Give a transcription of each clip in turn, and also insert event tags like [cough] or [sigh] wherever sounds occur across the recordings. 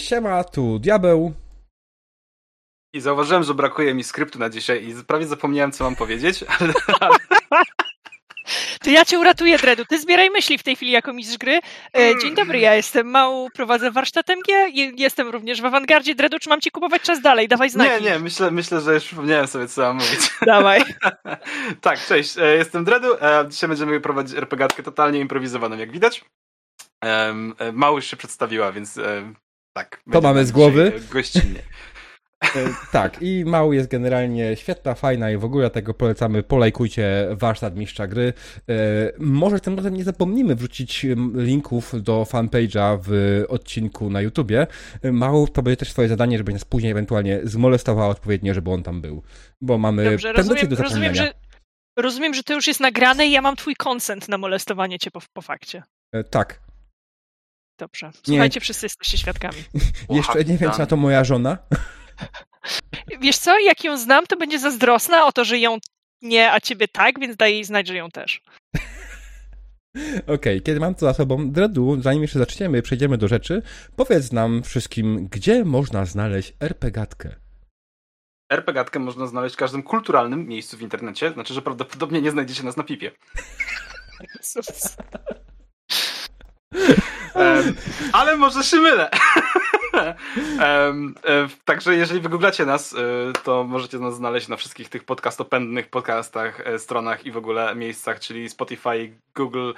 Siema, tu Diabeł. I zauważyłem, że brakuje mi skryptu na dzisiaj i prawie zapomniałem, co mam powiedzieć, [laughs] ale, To ja cię uratuję, Dredu. Ty zbieraj myśli w tej chwili jako mistrz gry. E, Dzień dobry, ja jestem Mał, prowadzę warsztat MG, i jestem również w awangardzie. Dredu, czy mam ci kupować czas dalej? Dawaj znaki. nie, nie, myślę, myślę, że już przypomniałem sobie, co mam mówić. [laughs] Dawaj. [laughs] tak, cześć, e, jestem Dredu, e, dzisiaj będziemy prowadzić RPGatkę totalnie improwizowaną, jak widać. Mało już się przedstawiła, więc tak. będzie mamy z głowy. e, Gościnnie. [laughs] E, tak, i Mał jest generalnie świetna, fajna i w ogóle tego polecamy. Polajkujcie warsztat mistrza gry. E, może tym razem nie zapomnimy wrzucić linków do fanpage'a w odcinku na YouTubie. Mał, to będzie też twoje zadanie, żeby nas później ewentualnie zmolestowała odpowiednio, żeby on tam był. Bo mamy Dobrze, tendencję rozumiem, do rozumiem, że, rozumiem, że to już jest nagrane i ja mam twój konsent na molestowanie cię po, po fakcie. Tak. Dobrze. Słuchajcie, wszyscy jesteście świadkami. [laughs] Jeszcze nie wiem, na to moja żona. [laughs] Wiesz co, jak ją znam, to będzie zazdrosna o to, że ją nie, a ciebie tak, więc daj jej znać, że ją też. [laughs] Okej, kiedy mam to za sobą, Dredu, zanim jeszcze zaczniemy, przejdziemy do rzeczy, powiedz nam wszystkim, gdzie można znaleźć RPGatkę. RPGatkę można znaleźć w każdym kulturalnym miejscu w internecie, znaczy, że prawdopodobnie nie znajdziecie nas na pipie. Ale może się mylę. [laughs] E, także jeżeli wygooglacie nas, e, to możecie nas znaleźć na wszystkich tych podcastopędnych podcastach, e, stronach i w ogóle miejscach, czyli Spotify, Google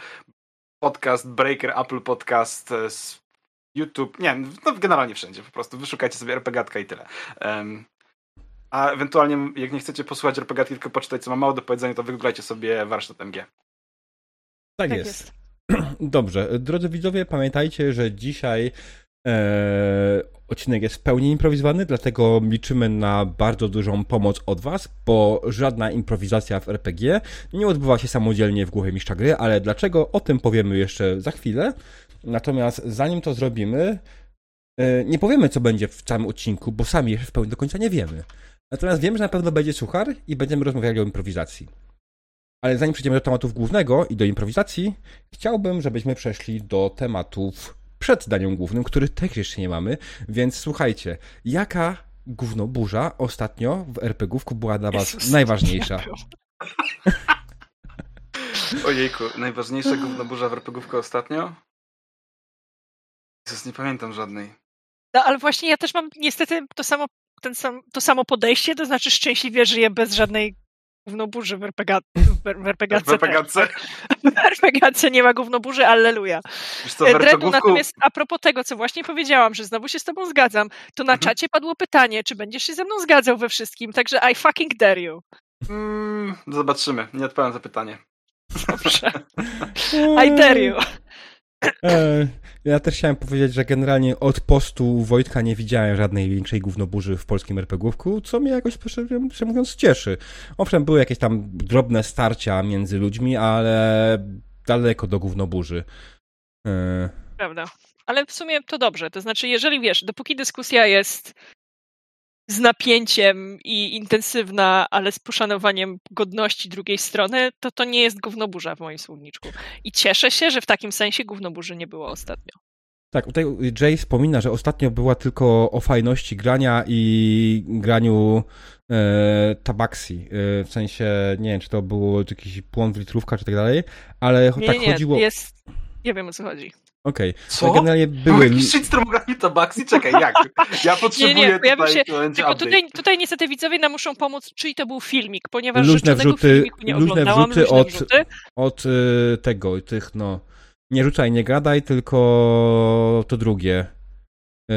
Podcast, Breaker, Apple Podcast, YouTube, nie, no generalnie wszędzie po prostu. Wyszukajcie sobie RPGatka i tyle. A ewentualnie, jak nie chcecie posłuchać RPGatki, tylko poczytać, co ma mało do powiedzenia, to wygooglajcie sobie warsztat MG. Tak, Tak jest. jest. [clears throat] Dobrze, drodzy widzowie, pamiętajcie, że dzisiaj e, odcinek jest w pełni improwizowany, dlatego liczymy na bardzo dużą pomoc od Was, bo żadna improwizacja w RPG nie odbywa się samodzielnie w głowie mistrza gry, ale dlaczego, o tym powiemy jeszcze za chwilę. Natomiast zanim to zrobimy, e, nie powiemy, co będzie w całym odcinku, bo sami jeszcze w pełni do końca nie wiemy. Natomiast wiem, że na pewno będzie suchar i będziemy rozmawiali o improwizacji. Ale zanim przejdziemy do tematów głównego i do improwizacji, chciałbym, żebyśmy przeszli do tematów przed daniem głównym, których też jeszcze nie mamy. Więc słuchajcie, jaka gównoburza ostatnio w RPGówku była dla was Jezus, najważniejsza? [laughs] Ojejku, najważniejsza gównoburza w RPGówkę ostatnio? Jezus, nie pamiętam żadnej. No, ale właśnie ja też mam niestety to samo, ten sam, to samo podejście, to znaczy szczęśliwie żyję bez żadnej gównoburzy w RPG, [laughs] w w RPGatce. W RPGatce? W RPGatce nie ma gównoburzy, alleluja. Co, E, Dredu, natomiast a propos tego, co właśnie powiedziałam, że znowu się z tobą zgadzam, to na Mhm. czacie padło pytanie, czy będziesz się ze mną zgadzał we wszystkim, także I fucking dare you. Mm, zobaczymy, nie odpowiem za pytanie. Dobrze. I dare you. [laughs] E, Ja też chciałem powiedzieć, że generalnie od postu Wojtka nie widziałem żadnej większej gównoburzy w polskim RPGówku, co mnie jakoś, szczerze mówiąc, cieszy. Owszem, były jakieś tam drobne starcia między ludźmi, ale daleko do gównoburzy. E, Prawda. Ale w sumie to dobrze. To znaczy, jeżeli wiesz, dopóki dyskusja jest z napięciem i intensywna, ale z poszanowaniem godności drugiej strony, to to nie jest gównoburza w moim słowniczku. I cieszę się, że w takim sensie gównoburzy nie było ostatnio. Tak, tutaj Jay wspomina, że ostatnio była tylko o fajności grania i graniu e, tabaksi. E, w sensie, nie wiem, czy to było jakiś błąd w litrówkach, czy tak dalej, ale Nie, tak nie, nie, chodziło... jest... Nie wiem o co chodzi. Okej, Co? ale generalnie Był były... jakiś shitstorm grami Tabaxi? Czekaj, jak? Ja potrzebuję [laughs] Nie, nie, tutaj, się- to Tylko tutaj, tutaj niestety widzowie nam muszą pomóc, czyj to był filmik, ponieważ Luźne wrzuty- filmiku nie luźne oglądałam. wrzuty luźne od- wrzuty. od y, tego, tych, no. Nie rzucaj, nie gadaj, tylko to drugie. Y,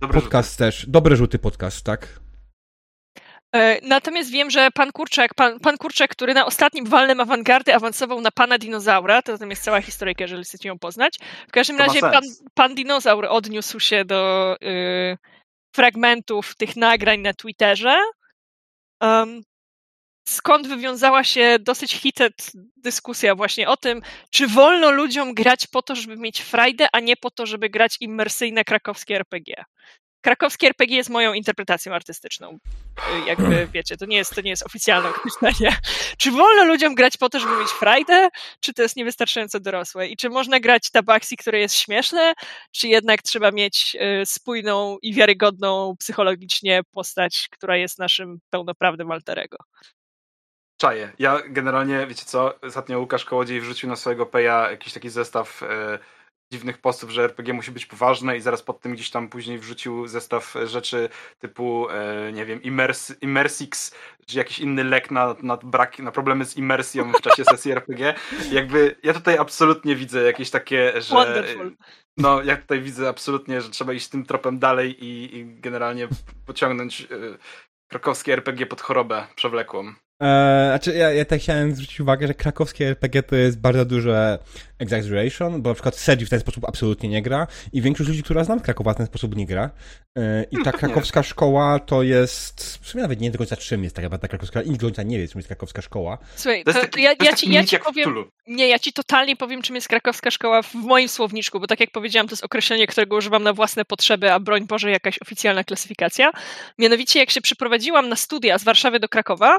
Dobre podcast też. Dobre rzuty podcast, tak? E, Natomiast wiem, że pan Kurczak, pan, pan Kurczak, który na ostatnim walnym awangardy awansował na pana dinozaura, to jest cała historyjka, jeżeli chcecie ją poznać. W każdym To razie pan, pan dinozaur odniósł się do y, fragmentów tych nagrań na Twitterze. Um, skąd wywiązała się dosyć heated dyskusja właśnie o tym, czy wolno ludziom grać po to, żeby mieć frajdę, a nie po to, żeby grać immersyjne krakowskie RPG. Krakowskie RPG jest moją interpretacją artystyczną. Y, jakby, wiecie, to nie jest, to nie jest oficjalne określenie. [laughs] Czy wolno ludziom grać po to, żeby mieć frajdę, czy to jest niewystarczająco dorosłe? I czy można grać tabaksi, które jest śmieszne, czy jednak trzeba mieć y, spójną i wiarygodną psychologicznie postać, która jest naszym pełnoprawnym alterego? Czaję. Ja generalnie, wiecie co, ostatnio Łukasz Kołodziej wrzucił na swojego peja jakiś taki zestaw e, dziwnych postów, że RPG musi być poważne i zaraz pod tym gdzieś tam później wrzucił zestaw rzeczy typu, e, nie wiem, immers, Immersix, czy jakiś inny lek na, na brak, na problemy z imersją w czasie sesji RPG. Jakby ja tutaj absolutnie widzę jakieś takie, że... Wonderful. No, ja tutaj widzę absolutnie, że trzeba iść tym tropem dalej i, i generalnie pociągnąć e, krakowskie RPG pod chorobę przewlekłą. Eee, znaczy, ja, ja tak chciałem zwrócić uwagę, że krakowskie RPG to jest bardzo duże exaggeration, bo na przykład Sergi w ten sposób absolutnie nie gra i większość ludzi, która znam Krakowa w ten sposób nie gra. Eee, I ta krakowska szkoła to jest, w sumie nawet nie do końca czym jest taka ta krakowska, i do końca nie wie, czym jest krakowska szkoła. Słuchaj, To to, to ja, ja ci, ja ci powiem, nie, ja ci totalnie powiem, czym jest krakowska szkoła w moim słowniczku, bo tak jak powiedziałam, to jest określenie, którego używam na własne potrzeby, a broń Boże jakaś oficjalna klasyfikacja. Mianowicie, jak się przeprowadziłam na studia z Warszawy do Krakowa,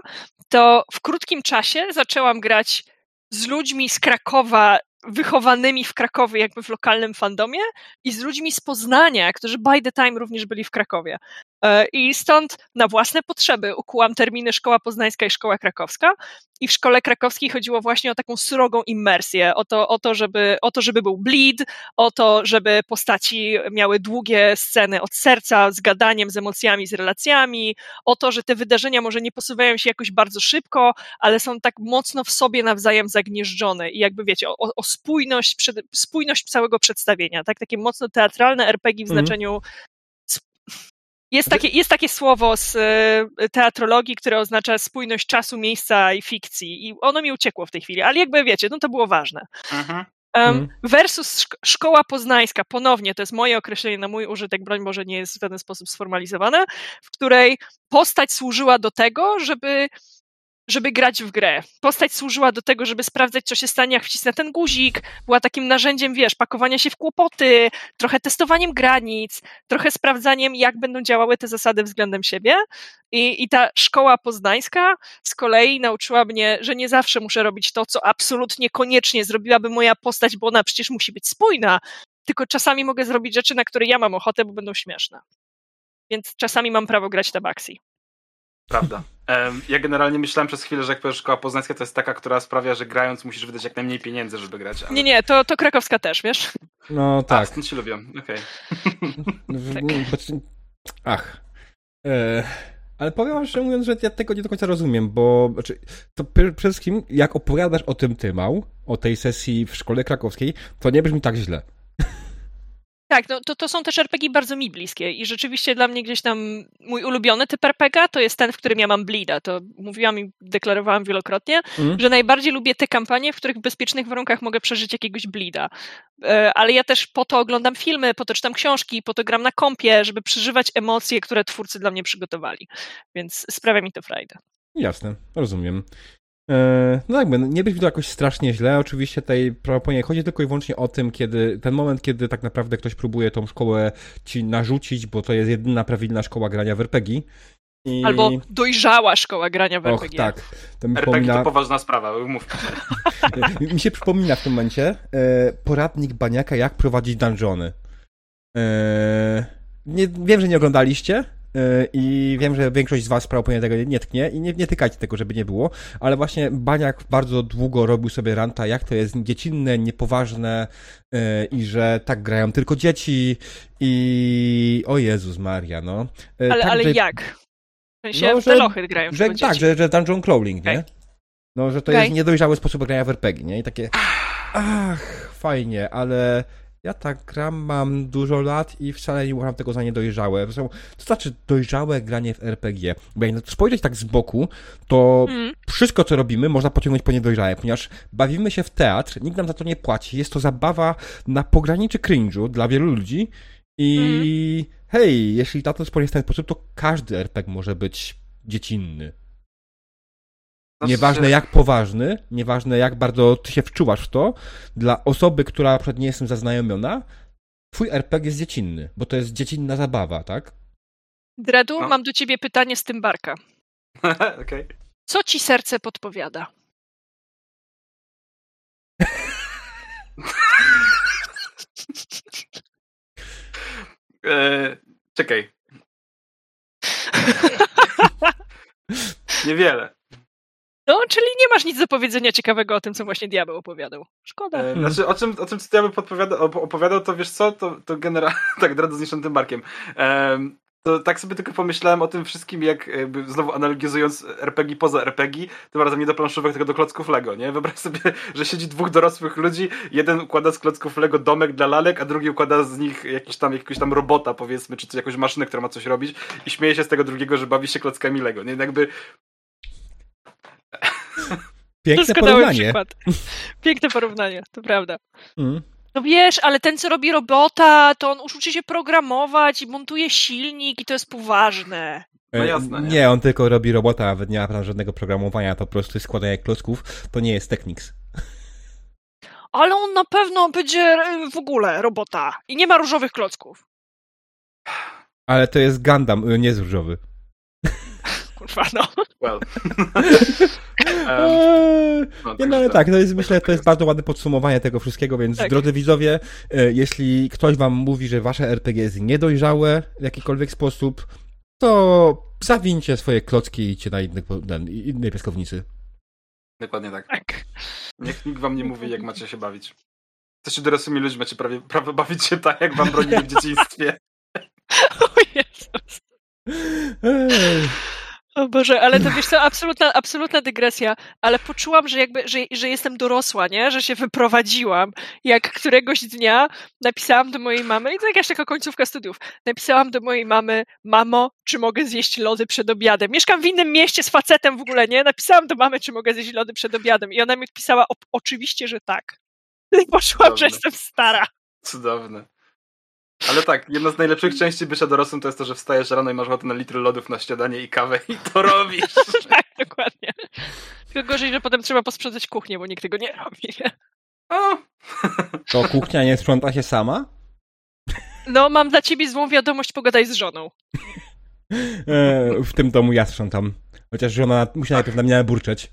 to w krótkim czasie zaczęłam grać z ludźmi z Krakowa, wychowanymi w Krakowie, jakby w lokalnym fandomie, i z ludźmi z Poznania, którzy by the time również byli w Krakowie. E, I stąd na własne potrzeby ukułam terminy Szkoła Poznańska i Szkoła Krakowska. I w szkole krakowskiej chodziło właśnie o taką surogą immersję, o to, o to, żeby, o to żeby był bleed, o to, żeby postaci miały długie sceny od serca, z gadaniem, z emocjami, z relacjami, o to, że te wydarzenia może nie posuwają się jakoś bardzo szybko, ale są tak mocno w sobie nawzajem zagnieżdżone i jakby wiecie, o, o spójność, spójność całego przedstawienia, tak? Takie mocno teatralne RPG w Mhm. znaczeniu jest takie, jest takie słowo z e, teatrologii, które oznacza spójność czasu, miejsca i fikcji. I ono mi uciekło w tej chwili, ale jakby wiecie, no to było ważne. Um. Versus szk- szkoła poznańska, ponownie, to jest moje określenie na mój użytek, broń Boże nie jest w żaden sposób sformalizowane, w której postać służyła do tego, żeby żeby grać w grę. Postać służyła do tego, żeby sprawdzać, co się stanie, jak wcisnę ten guzik. Była takim narzędziem, wiesz, pakowania się w kłopoty, trochę testowaniem granic, trochę sprawdzaniem, jak będą działały te zasady względem siebie. I, I ta szkoła poznańska z kolei nauczyła mnie, że nie zawsze muszę robić to, co absolutnie koniecznie zrobiłaby moja postać, bo ona przecież musi być spójna, tylko czasami mogę zrobić rzeczy, na które ja mam ochotę, bo będą śmieszne. Więc czasami mam prawo grać tabaksi. Prawda. [laughs] Ja generalnie myślałem przez chwilę, że jak powiesz szkoła poznańska, to jest taka, która sprawia, że grając musisz wydać jak najmniej pieniędzy, żeby grać. Ale... Nie, nie, to, to krakowska też, wiesz? No A, tak. stąd się lubią. Okej. [laughs] W- Tak. Ach. E, ale powiem wam szczerze mówiąc, że ja tego nie do końca rozumiem, bo znaczy, to pr- przede wszystkim, jak opowiadasz o tym Tymał, o tej sesji w szkole krakowskiej, to nie brzmi tak źle. [laughs] Tak, no to, to są też RPG bardzo mi bliskie i rzeczywiście dla mnie gdzieś tam mój ulubiony typ RPG to jest ten, w którym ja mam bleeda. To mówiłam i deklarowałam wielokrotnie, Mhm. że najbardziej lubię te kampanie, w których w bezpiecznych warunkach mogę przeżyć jakiegoś bleeda. E, Ale ja też po to oglądam filmy, po to czytam książki, po to gram na kompie, żeby przeżywać emocje, które twórcy dla mnie przygotowali. Więc sprawia mi to frajdę. Jasne, rozumiem. E, no jakby, nie brzmi to jakoś strasznie źle. Oczywiście tej proponie chodzi tylko i wyłącznie o tym, kiedy ten moment, kiedy tak naprawdę ktoś próbuje tą szkołę ci narzucić, bo to jest jedyna prawilna szkoła grania w RPG. I... Albo dojrzała szkoła grania w Och, RPG. tak. To mi RPG to przypomina, poważna sprawa, mów. [laughs] mi się przypomina w tym momencie e, poradnik Baniaka, jak prowadzić dungeony. E, nie, wiem, że nie oglądaliście i wiem, że większość z was prawdopodobnie tego nie tknie i nie, nie tykajcie tego, żeby nie było, ale właśnie Baniak bardzo długo robił sobie ranta, jak to jest dziecinne, niepoważne e, i że tak grają tylko dzieci i o Jezus Maria, no. E, Ale, tak, ale że- jak? W sensie No, że- lochy grają że, tylko tak, dzieci. że, że dungeon crawling, nie? Okej. No, że to Okej. jest niedojrzały sposób grania w RPG, nie? I takie, ach, fajnie, ale ja tak gram, mam dużo lat i wcale nie uważam tego za niedojrzałe. Zresztą, co znaczy dojrzałe granie w RPG? Bo jak spojrzeć tak z boku, to Mm. wszystko, co robimy, można pociągnąć po niedojrzałe, ponieważ bawimy się w teatr, nikt nam za to nie płaci, jest to zabawa na pograniczy cringe'u dla wielu ludzi i hej, jeśli na to spojrzeć w ten sposób, to każdy RPG może być dziecinny. Znaczy, Nieważne jak poważny, nieważne jak bardzo ty się wczuwasz w to, dla osoby, która przykład nie jest z tym zaznajomiona, twój RPG jest dziecinny, bo to jest dziecinna zabawa, tak? Dredu, No. mam do ciebie pytanie z tym barka. [laughs] Okej. Co ci serce podpowiada? [laughs] E, Czekaj. [laughs] Niewiele. No, czyli nie masz nic do powiedzenia ciekawego o tym, co właśnie diabeł opowiadał. Szkoda. E, Znaczy, o czym, o czym op- opowiadał, to wiesz co, to, to generalnie, [laughs] tak, Dread z niszczącym barkiem. Em, to tak sobie tylko pomyślałem o tym wszystkim, jak jakby znowu analogizując RPG poza RPG, tym razem nie do planszówek, tylko do klocków Lego, nie? Wyobraź sobie, [laughs] że siedzi dwóch dorosłych ludzi, jeden układa z klocków Lego domek dla lalek, a drugi układa z nich jakiś tam, jakiegoś tam robota, powiedzmy, czy jakąś maszynę, która ma coś robić i śmieje się z tego drugiego, że bawi się klockami Lego, nie? Jakby, Piękne Doskonały porównanie. przykład. [laughs] Piękne porównanie, to prawda. Mm. No wiesz, ale ten, co robi robota, to on już uczy się programować i montuje silnik i to jest poważne. No E, jasne, nie? nie, on tylko robi robota, nawet nie ma tam żadnego programowania, to po prostu jest składanie klocków, to nie jest Technics. Ale on na pewno będzie e, w ogóle robota i nie ma różowych klocków. Ale to jest Gundam, y, nie jest różowy. Kurwa, no. well. Em, [laughs] Eee, no, Nie, no ale tak, to jest, myślę, to jest bardzo ładne podsumowanie tego wszystkiego, więc Tak. drodzy widzowie, e, jeśli ktoś wam mówi, że wasze RPG jest niedojrzałe w jakikolwiek sposób, to zawincie swoje klocki i idźcie na innych, ten, innej piaskownicy. Dokładnie tak. Tak. Niech nikt wam nie mówi, jak macie się bawić. Jesteście dorosłymi ludźmi, macie prawie, prawo bawić się tak, jak wam bronili w [laughs] dzieciństwie. O Jezus. Eee, O Boże, ale to wiesz co, absolutna, absolutna dygresja, ale poczułam, że jakby, że, że jestem dorosła, nie? Że się wyprowadziłam. Jak któregoś dnia napisałam do mojej mamy, i to jakaś taka końcówka studiów, napisałam do mojej mamy, mamo, czy mogę zjeść lody przed obiadem? Mieszkam w innym mieście z facetem w ogóle, nie? Napisałam do mamy, czy mogę zjeść lody przed obiadem i ona mi odpisała, "O- oczywiście, że tak. [laughs] I poczułam, Dobrze. że jestem stara. Cudowne. Ale tak, jedna z najlepszych części bycia dorosłym to jest to, że wstajesz rano i masz ochotę na litr lodów na śniadanie i kawę i to robisz. [laughs] tak, dokładnie. Tylko gorzej, że potem trzeba posprzątać kuchnię, bo nikt tego nie robi. O, [laughs] to kuchnia nie sprząta się sama? No, mam dla ciebie złą wiadomość, pogadaj z żoną. Eee, w tym domu ja sprzątam. Chociaż żona musi najpierw na mnie burczeć.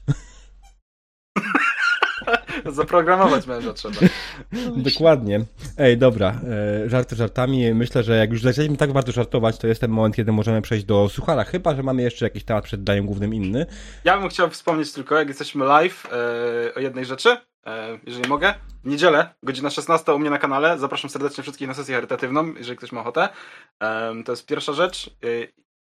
[laughs] zaprogramować męża trzeba. [laughs] Dokładnie. Ej, dobra, e, żarty żartami. Myślę, że jak już zaczęliśmy tak bardzo żartować, to jest ten moment, kiedy możemy przejść do suchara, chyba, że mamy jeszcze jakiś temat przed daniem głównym inny. Ja bym chciał wspomnieć tylko, jak jesteśmy live, e, o jednej rzeczy, e, jeżeli mogę. W niedzielę, godzina 16 u mnie na kanale. Zapraszam serdecznie wszystkich na sesję charytatywną, jeżeli ktoś ma ochotę. To jest pierwsza rzecz.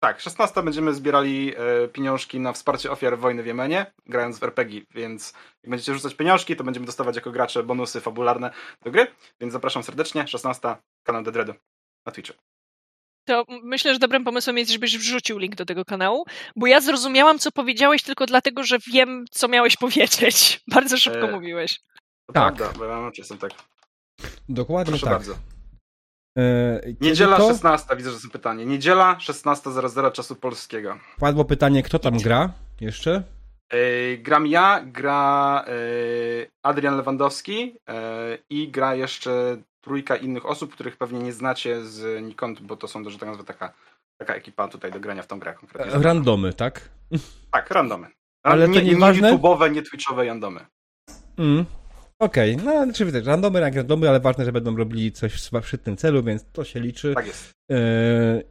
Tak, 16 będziemy zbierali e, pieniążki na wsparcie ofiar wojny w Jemenie, grając w RPG, więc jak będziecie rzucać pieniążki, to będziemy dostawać jako gracze bonusy fabularne do gry, więc zapraszam serdecznie. 16 kanał The Dreadu na Twitchu. To myślę, że dobrym pomysłem jest, żebyś wrzucił link do tego kanału, bo ja zrozumiałam, co powiedziałeś tylko dlatego, że wiem, co miałeś [laughs] powiedzieć. Bardzo szybko E, mówiłeś. To Tak. prawda, bo ja mam jestem tak. Dokładnie Proszę tak. bardzo. E, kiedy Niedziela to? 16, widzę, że są pytanie. Niedziela 16.00 czasu polskiego. Padło pytanie, kto tam gra jeszcze? Yy, gram ja, gra yy, Adrian Lewandowski yy, i gra jeszcze trójka innych osób, których pewnie nie znacie z nikąd, bo to są, że tak nazwę, taka, taka ekipa tutaj do grania w tą grę konkretnie. Randomy, tak? Tak, randomy. Ale to nie, nie nieważne? YouTube'owe, nie Twitchowe randomy. Mm. Okej, no znaczy wiecie, randomy jak randomy, ale ważne, że będą robili coś w szczytnym celu, więc to się liczy. Tak jest. E,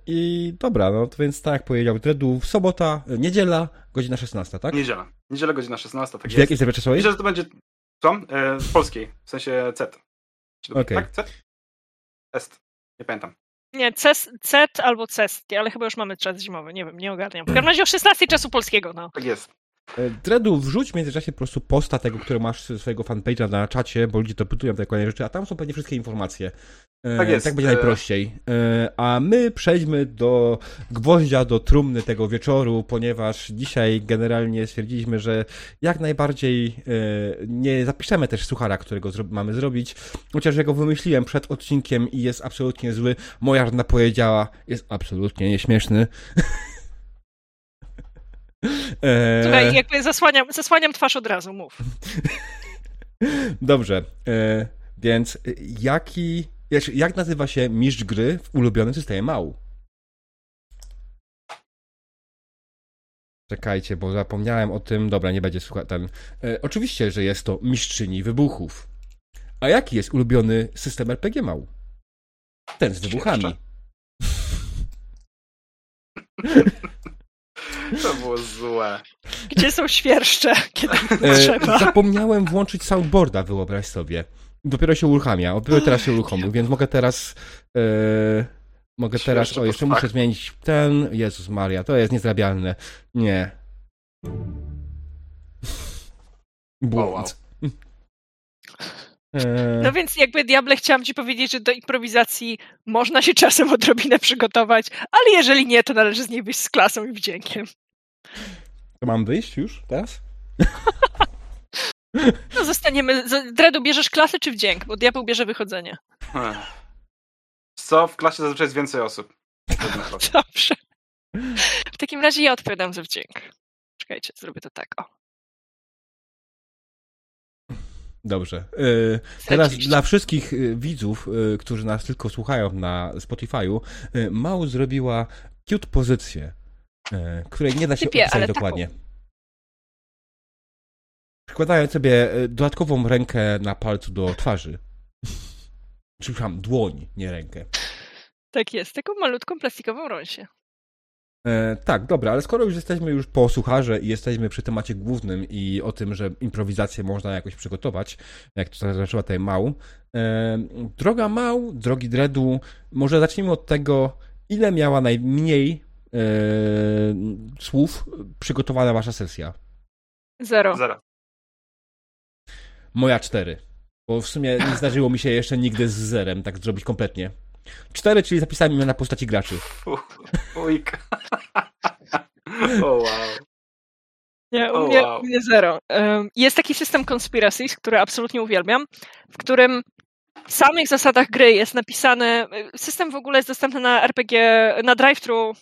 I dobra, no to więc tak jak powiedział Dredu, sobota, e, niedziela, godzina 16, tak? Niedziela. Niedziela godzina 16, tak W jest. jakiej strefie czasowej? Myślę, że to będzie, co? E, w polskiej, w sensie CET. Czy Okej. Tak, CET? Est. Nie pamiętam. Nie, CES, CET albo CES, ale chyba już mamy czas zimowy, nie wiem, nie ogarniam. W każdym razie o 16 czasu polskiego, no. Tak jest. E, Dredu, wrzuć w międzyczasie po prostu posta tego, który masz swojego fanpage'a na czacie, bo ludzie to pytują te kolejne rzeczy, a tam są pewnie wszystkie informacje. E, Tak jest. Tak będzie najprościej. E, A my przejdźmy do gwoździa, do trumny tego wieczoru, ponieważ dzisiaj generalnie stwierdziliśmy, że jak najbardziej nie zapiszemy też suchara, którego mamy zrobić, chociaż ja go wymyśliłem przed odcinkiem i jest absolutnie zły. Moja żona powiedziała, jest absolutnie nieśmieszny. [laughs] E, Słuchaj, jakby zasłaniam, zasłaniam twarz od razu, mów. [laughs] Dobrze, e, więc jaki, jak nazywa się mistrz gry w ulubionym systemie mału? Czekajcie, bo zapomniałem o tym. Dobra, nie będzie słuchać ten. E, oczywiście, że jest to mistrzyni wybuchów. A jaki jest ulubiony system RPG mał? Ten z wybuchami. [laughs] To było złe. Gdzie są świerszcze, kiedy E, trzeba? zapomniałem włączyć soundboarda, wyobraź sobie. Dopiero się uruchamia. Dopiero teraz się uruchomił, więc mogę teraz. E, mogę teraz. O, jeszcze muszę zmienić ten. Jezus Maria, to jest niezrabialne. Nie. Błąd. E, No więc jakby Diable chciałam ci powiedzieć, że do improwizacji można się czasem odrobinę przygotować, ale jeżeli nie, to należy z niej wyjść z klasą i wdziękiem. To mam wyjść już teraz? No zostaniemy... Dredu, bierzesz klasę czy wdzięk? Bo Diabeł bierze wychodzenie. Co? W klasie zazwyczaj jest więcej osób. [laughs] Dobrze. W takim razie ja odpowiadam za wdzięk. Czekajcie, zrobię to tak. O. Dobrze. E, teraz dla wszystkich e, widzów, e, którzy nas tylko słuchają na Spotify'u, Mał zrobiła cute pozycję, której nie da się Typie, opisać dokładnie. Przykładając sobie e, dodatkową rękę na palcu do twarzy. Przepraszam, dłoń, nie rękę. Tak jest, taką malutką plastikową rąsię. E, tak, dobra, ale skoro już jesteśmy już po sucharze i jesteśmy przy temacie głównym i o tym, że improwizację można jakoś przygotować, jak to zaczęła tutaj Mał. E, droga Mał, drogi Dredu, może zacznijmy od tego, ile miała najmniej e, słów przygotowana wasza sesja. Zero. Zero. Moja cztery. Bo w sumie nie zdarzyło mi się jeszcze nigdy z zerem tak zrobić kompletnie. Cztery, czyli zapisałem imiona postaci graczy. Ujka. [laughs] O wow. Nie, u, mnie, wow. u mnie zero. Jest taki system Conspiracies, który absolutnie uwielbiam, w którym w samych zasadach gry jest napisane. System w ogóle jest dostępny na RPG, na drive-thru.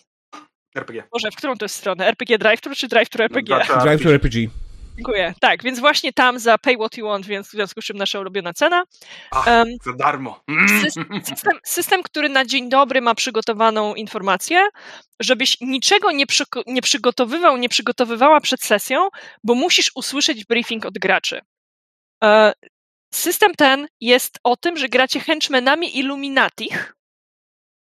RPG. Może w którą to jest stronę? RPG drive-thru czy drive-thru RPG? Drive to RPG. Dziękuję. Tak, więc właśnie tam za pay what you want, więc w związku z czym nasza ulubiona cena. Ach, Em, Za darmo. Sys- System, system, który na dzień dobry ma przygotowaną informację, żebyś niczego nie, przyko- nie przygotowywał, nie przygotowywała przed sesją, bo musisz usłyszeć briefing od graczy. E, System ten jest o tym, że gracie henchmenami Illuminatich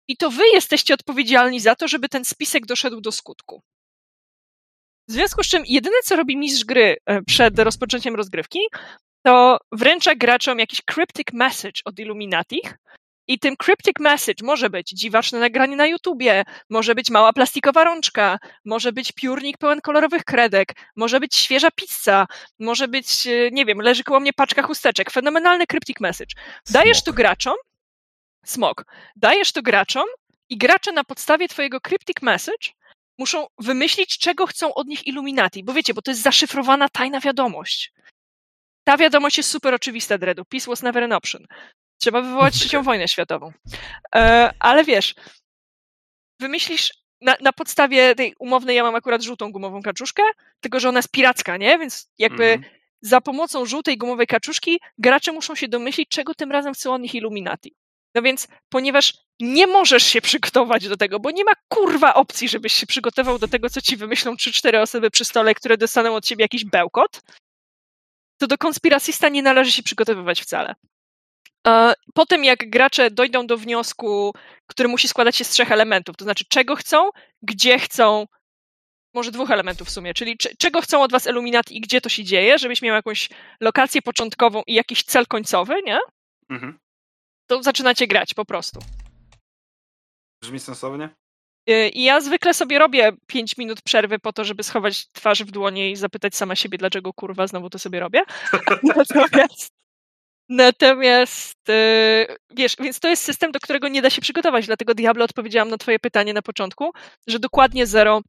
i to wy jesteście odpowiedzialni za to, żeby ten spisek doszedł do skutku. W związku z czym jedyne, co robi mistrz gry e, przed rozpoczęciem rozgrywki, to wręcza graczom jakiś cryptic message od Illuminatich i tym cryptic message może być dziwaczne nagranie na YouTubie, może być mała plastikowa rączka, może być piórnik pełen kolorowych kredek, może być świeża pizza, może być, e, nie wiem, leży koło mnie paczka chusteczek. Fenomenalny cryptic message. Dajesz to graczom, smok, dajesz to graczom i gracze na podstawie twojego cryptic message muszą wymyślić, czego chcą od nich Illuminati, bo wiecie, bo to jest zaszyfrowana tajna wiadomość. Ta wiadomość jest super oczywista, Dredu. Peace was never an option. Trzeba wywołać [laughs] trzecią wojnę światową. E, ale wiesz, wymyślisz na, na podstawie tej umownej, ja mam akurat żółtą gumową kaczuszkę, tylko że ona jest piracka, nie? Więc jakby Mhm. za pomocą żółtej gumowej kaczuszki gracze muszą się domyślić, czego tym razem chcą od nich Illuminati. No więc, ponieważ nie możesz się przygotować do tego, bo nie ma kurwa opcji, żebyś się przygotował do tego, co ci wymyślą 3-4 osoby przy stole, które dostaną od ciebie jakiś bełkot, to do konspiracista nie należy się przygotowywać wcale. E, Potem, jak gracze dojdą do wniosku, który musi składać się z trzech elementów, to znaczy czego chcą, gdzie chcą, może dwóch elementów w sumie, czyli cze- czego chcą od was Illuminati i gdzie to się dzieje, żebyś miał jakąś lokację początkową i jakiś cel końcowy, nie? Mhm. To zaczynacie grać po prostu. Brzmi sensownie? Y, I ja zwykle sobie robię 5 minut przerwy po to, żeby schować twarz w dłonie i zapytać sama siebie, dlaczego kurwa znowu to sobie robię. [laughs] Natomiast, natomiast y, wiesz, więc to jest system, do którego nie da się przygotować, dlatego Diablo odpowiedziałam na twoje pytanie na początku, że dokładnie zero,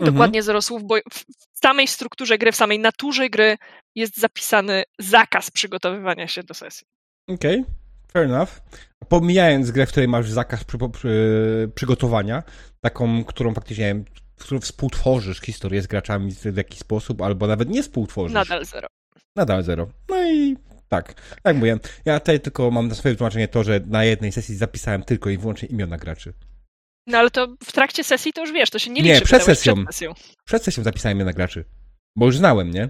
Mhm. dokładnie zero słów, bo w w samej strukturze gry, w samej naturze gry jest zapisany zakaz przygotowywania się do sesji. Okej, fair enough. Pomijając grę, w której masz zakaz przy, przy, przygotowania, taką, którą faktycznie, nie wiem, w którą współtworzysz historię z graczami w jakiś sposób, albo nawet nie współtworzysz. Nadal zero. Nadal zero. No i tak, jak mówię, ja tutaj tylko mam na swoje tłumaczenie to, że na jednej sesji zapisałem tylko i wyłącznie imiona graczy. No ale to w trakcie sesji to już wiesz, to się nie liczy. Nie, przed sesją. Przed sesją. Przed sesją zapisałem je na graczy. Bo już znałem, nie?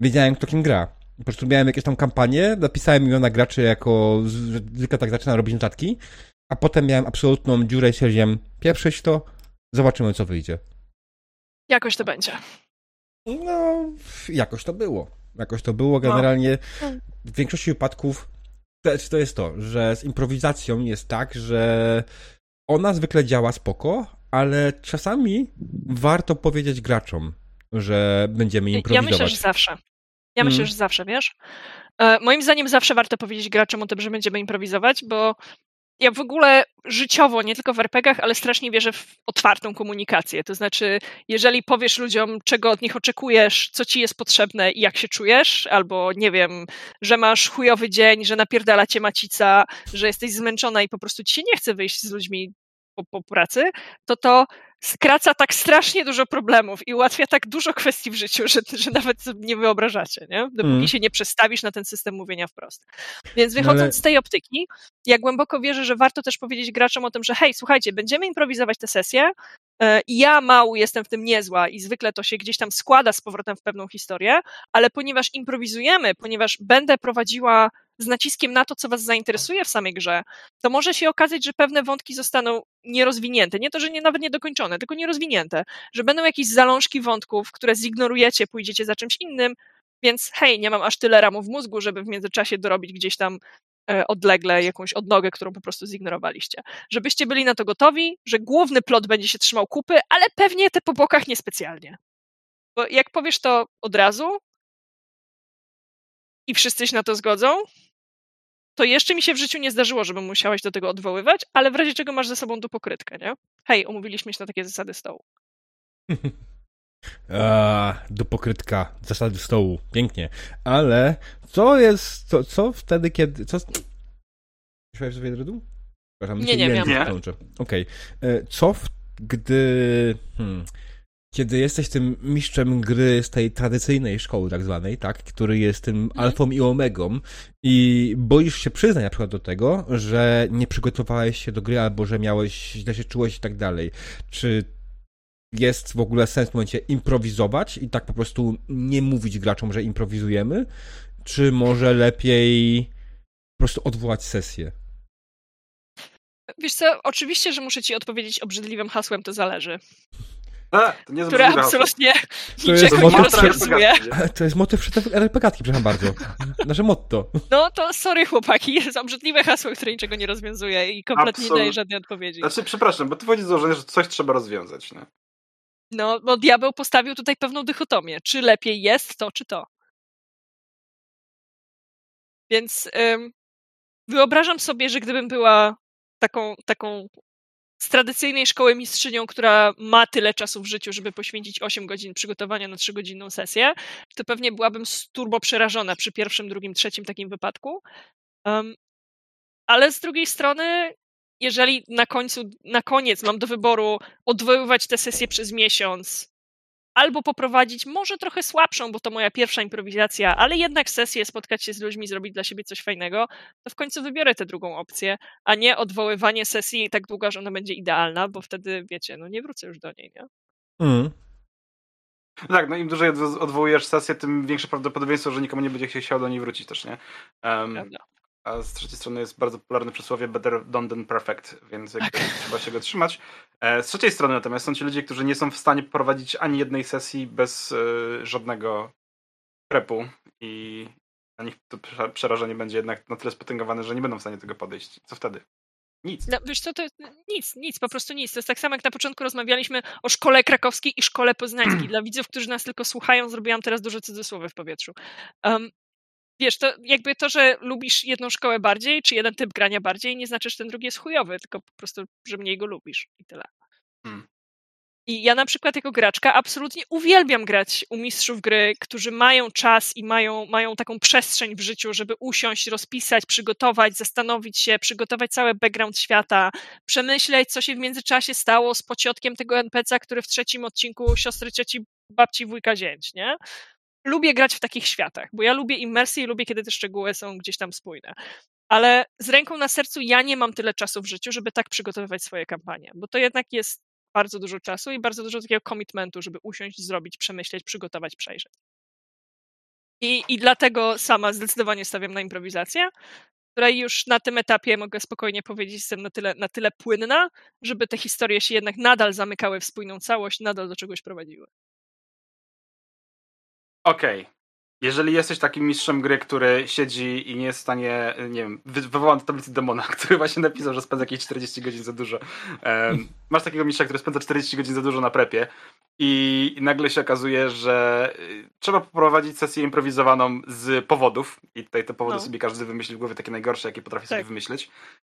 Wiedziałem, kto kim gra. Po prostu miałem jakieś tam kampanię, napisałem ją na graczy jako, że zwykle tak zaczynam robić notatki, a potem miałem absolutną dziurę i stwierdziłem, pieprzyć to, zobaczymy co wyjdzie. Jakoś to będzie. No, jakoś to było. Jakoś to było. Generalnie w większości wypadków to, to jest to, że z improwizacją jest tak, że ona zwykle działa spoko, ale czasami warto powiedzieć graczom, że będziemy Ja improwizować. myślę, że zawsze. Ja myślę, Mm. że zawsze, wiesz? E, Moim zdaniem zawsze warto powiedzieć graczom o tym, że będziemy improwizować, bo ja w ogóle życiowo, nie tylko w RPGach, ale strasznie wierzę w otwartą komunikację. To znaczy, jeżeli powiesz ludziom, czego od nich oczekujesz, co ci jest potrzebne i jak się czujesz, albo nie wiem, że masz chujowy dzień, że napierdala cię macica, że jesteś zmęczona i po prostu ci się nie chce wyjść z ludźmi po, po pracy, to to skraca tak strasznie dużo problemów i ułatwia tak dużo kwestii w życiu, że, że nawet nie wyobrażacie, nie? Dopóki Mm. się nie przestawisz na ten system mówienia wprost. Więc No wychodząc ale- z tej optyki, ja głęboko wierzę, że warto też powiedzieć graczom o tym, że hej, słuchajcie, będziemy improwizować tę sesję e, i ja mału jestem w tym niezła i zwykle to się gdzieś tam składa z powrotem w pewną historię, ale ponieważ improwizujemy, ponieważ będę prowadziła z naciskiem na to, co was zainteresuje w samej grze, to może się okazać, że pewne wątki zostaną nierozwinięte. Nie to, że nie, nawet niedokączone, tylko nierozwinięte. Że będą jakieś zalążki wątków, które zignorujecie, pójdziecie za czymś innym, więc hej, nie mam aż tyle ramów w mózgu, żeby w międzyczasie dorobić gdzieś tam e, odlegle jakąś odnogę, którą po prostu zignorowaliście. Żebyście byli na to gotowi, że główny plot będzie się trzymał kupy, ale pewnie te po bokach niespecjalnie. Bo jak powiesz to od razu i wszyscy się na to zgodzą, to jeszcze mi się w życiu nie zdarzyło, żebym musiałaś do tego odwoływać, ale w razie czego masz ze sobą tu pokrytkę, nie? Hej, umówiliśmy się na takie zasady stołu. [laughs] A, do pokrytka, zasady stołu, pięknie. Ale co jest, co, co wtedy, kiedy, co... Słyszałeś sobie dredu? Przepraszam, Nie, nie, plącze. Okej. E, Co w, gdy... Hmm, kiedy jesteś tym mistrzem gry z tej tradycyjnej szkoły tak zwanej, tak, który jest tym Mhm. alfą i omegą i boisz się przyznać na przykład do tego, że nie przygotowałeś się do gry albo że miałeś, źle się czułeś i tak dalej. Czy jest w ogóle sens w momencie improwizować i tak po prostu nie mówić graczom, że improwizujemy? Czy może lepiej po prostu odwołać sesję? Wiesz co, oczywiście, że muszę ci odpowiedzieć obrzydliwym hasłem, to zależy. E, to nie Które absolutnie To jest niczego nie rozwiązuje. To jest motyw przed RPGatki, przepraszam bardzo. Nasze motto. No to sorry chłopaki, jest obrzydliwe hasło, które niczego nie rozwiązuje i kompletnie nie Absolut- daje żadnej odpowiedzi. Znaczy, przepraszam, bo ty wchodzi z założenia, że coś trzeba rozwiązać. Nie? No, bo diabeł postawił tutaj pewną dychotomię. Czy lepiej jest to, czy to? Więc ym, wyobrażam sobie, że gdybym była taką, taką z tradycyjnej szkoły mistrzynią, która ma tyle czasu w życiu, żeby poświęcić 8 godzin przygotowania na 3-godzinną sesję, to pewnie byłabym z turbo przerażona przy pierwszym, drugim, trzecim takim wypadku. Ale z drugiej strony, jeżeli na końcu, na koniec mam do wyboru odwoływać tę sesję przez miesiąc, albo poprowadzić może trochę słabszą, bo to moja pierwsza improwizacja, ale jednak sesję, spotkać się z ludźmi, zrobić dla siebie coś fajnego, to w końcu wybiorę tę drugą opcję, a nie odwoływanie sesji tak długo, że ona będzie idealna, bo wtedy, wiecie, no nie wrócę już do niej, nie? Mm. Tak, no im dłużej odwo- odwołujesz sesję, tym większe prawdopodobieństwo, że nikomu nie będzie chciał do niej wrócić też, nie? Um, Prawda. A z trzeciej strony jest bardzo popularne przysłowie better done than perfect, więc jakby Tak. trzeba się go trzymać. E, z trzeciej strony natomiast są ci ludzie, którzy nie są w stanie poprowadzić ani jednej sesji bez e, żadnego prepu i na nich to prze- przerażenie będzie jednak na tyle spotęgowane, że nie będą w stanie tego podejść. Co wtedy? Nic. No, wiesz co, to nic, nic, po prostu nic. To jest tak samo, jak na początku rozmawialiśmy o szkole krakowskiej i szkole poznańskiej. [clears throat] Dla widzów, którzy nas tylko słuchają, zrobiłam teraz dużo cudzysłowy w powietrzu. Um, wiesz, to jakby to, że lubisz jedną szkołę bardziej, czy jeden typ grania bardziej, nie znaczy, że ten drugi jest chujowy, tylko po prostu, że mniej go lubisz i tyle. Hmm. I ja na przykład jako graczka absolutnie uwielbiam grać u mistrzów gry, którzy mają czas i mają, mają taką przestrzeń w życiu, żeby usiąść, rozpisać, przygotować, zastanowić się, przygotować cały background świata, przemyśleć, co się w międzyczasie stało z pociotkiem tego NPC, który w trzecim odcinku siostry, cioci, babci, wujka, zięć, nie? Lubię grać w takich światach, bo ja lubię immersję i lubię, kiedy te szczegóły są gdzieś tam spójne. Ale z ręką na sercu ja nie mam tyle czasu w życiu, żeby tak przygotowywać swoje kampanie, bo to jednak jest bardzo dużo czasu i bardzo dużo takiego commitmentu, żeby usiąść, zrobić, przemyśleć, przygotować, przejrzeć. I, I dlatego sama zdecydowanie stawiam na improwizację, której już na tym etapie mogę spokojnie powiedzieć, jestem na tyle, na tyle płynna, żeby te historie się jednak nadal zamykały w spójną całość, nadal do czegoś prowadziły. Okej. Okay. Jeżeli jesteś takim mistrzem gry, który siedzi i nie jest w stanie, nie wiem, wywołam do tablicy demona, [laughs] który właśnie napisał, że spędza jakieś 40 godzin za dużo. Um, [laughs] masz takiego mistrza, który spędza 40 godzin za dużo na prepie i nagle się okazuje, że y, trzeba poprowadzić sesję improwizowaną z powodów i tutaj te powody no. sobie każdy wymyśli w głowie takie najgorsze, jakie potrafi tak. sobie wymyślić.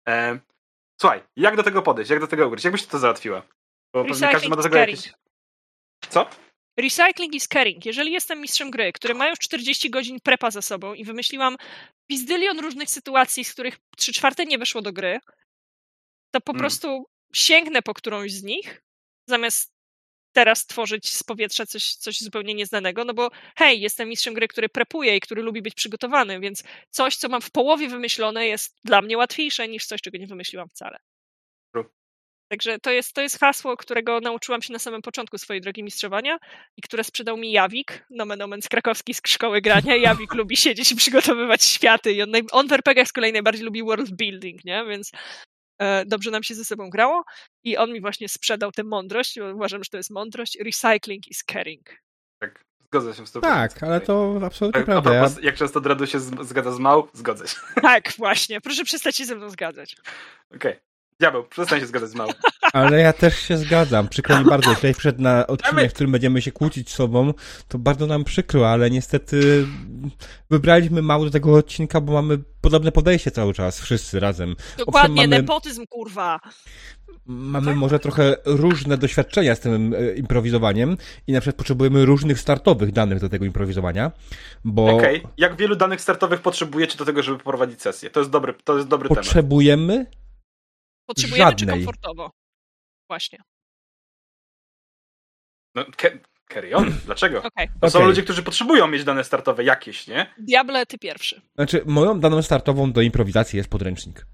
Um, słuchaj, jak do tego podejść? Jak do tego ugryźć? Jak byś to załatwiła? Bo pewnie każdy ma do tego jakieś... Co? Recycling is caring. Jeżeli jestem mistrzem gry, który ma już 40 godzin prepa za sobą i wymyśliłam pizdylion różnych sytuacji, z których 3 czwarte nie wyszło do gry, to po hmm. prostu sięgnę po którąś z nich, zamiast teraz tworzyć z powietrza coś, coś zupełnie nieznanego, no bo hej, jestem mistrzem gry, który prepuje i który lubi być przygotowany, więc coś, co mam w połowie wymyślone, jest dla mnie łatwiejsze niż coś, czego nie wymyśliłam wcale. Także to jest, to jest hasło, którego nauczyłam się na samym początku swojej drogi mistrzowania i które sprzedał mi Jawik, nomen omen z krakowskiej szkoły grania. Jawik [laughs] lubi siedzieć i przygotowywać światy i on, on w RPG z kolei najbardziej lubi world building, nie? Więc e, dobrze nam się ze sobą grało i on mi właśnie sprzedał tę mądrość, uważam, że to jest mądrość. Recycling is caring. Tak, zgodzę się z tobą. Tak, ale to absolutnie tak, prawda. Propos, jak często Dredu się zgadza z Mał? Zgodzę się. Tak, właśnie. Proszę przestać się ze mną zgadzać. Okej. Okay. Diabeł, przestań się zgadzać z małą. [laughs] Ale ja też się zgadzam. Przykro mi bardzo, jeśli wszedł na odcinek, w którym będziemy się kłócić z sobą, to bardzo nam przykro, ale niestety wybraliśmy mało do tego odcinka, bo mamy podobne podejście cały czas, wszyscy razem. Dokładnie, mamy... nepotyzm, kurwa. Mamy może trochę różne doświadczenia z tym e, improwizowaniem i na przykład potrzebujemy różnych startowych danych do tego improwizowania, bo... Okej, okay. jak wielu danych startowych potrzebujecie do tego, żeby prowadzić sesję? To jest dobry, to jest dobry Potrzebujemy temat. Potrzebujemy Żadnej. czy komfortowo? Właśnie. No, ke carry on. [clears throat] Dlaczego? Okay. To są ludzie, którzy potrzebują mieć dane startowe jakieś, nie? Diable, ty pierwszy. Znaczy, moją daną startową do improwizacji jest podręcznik.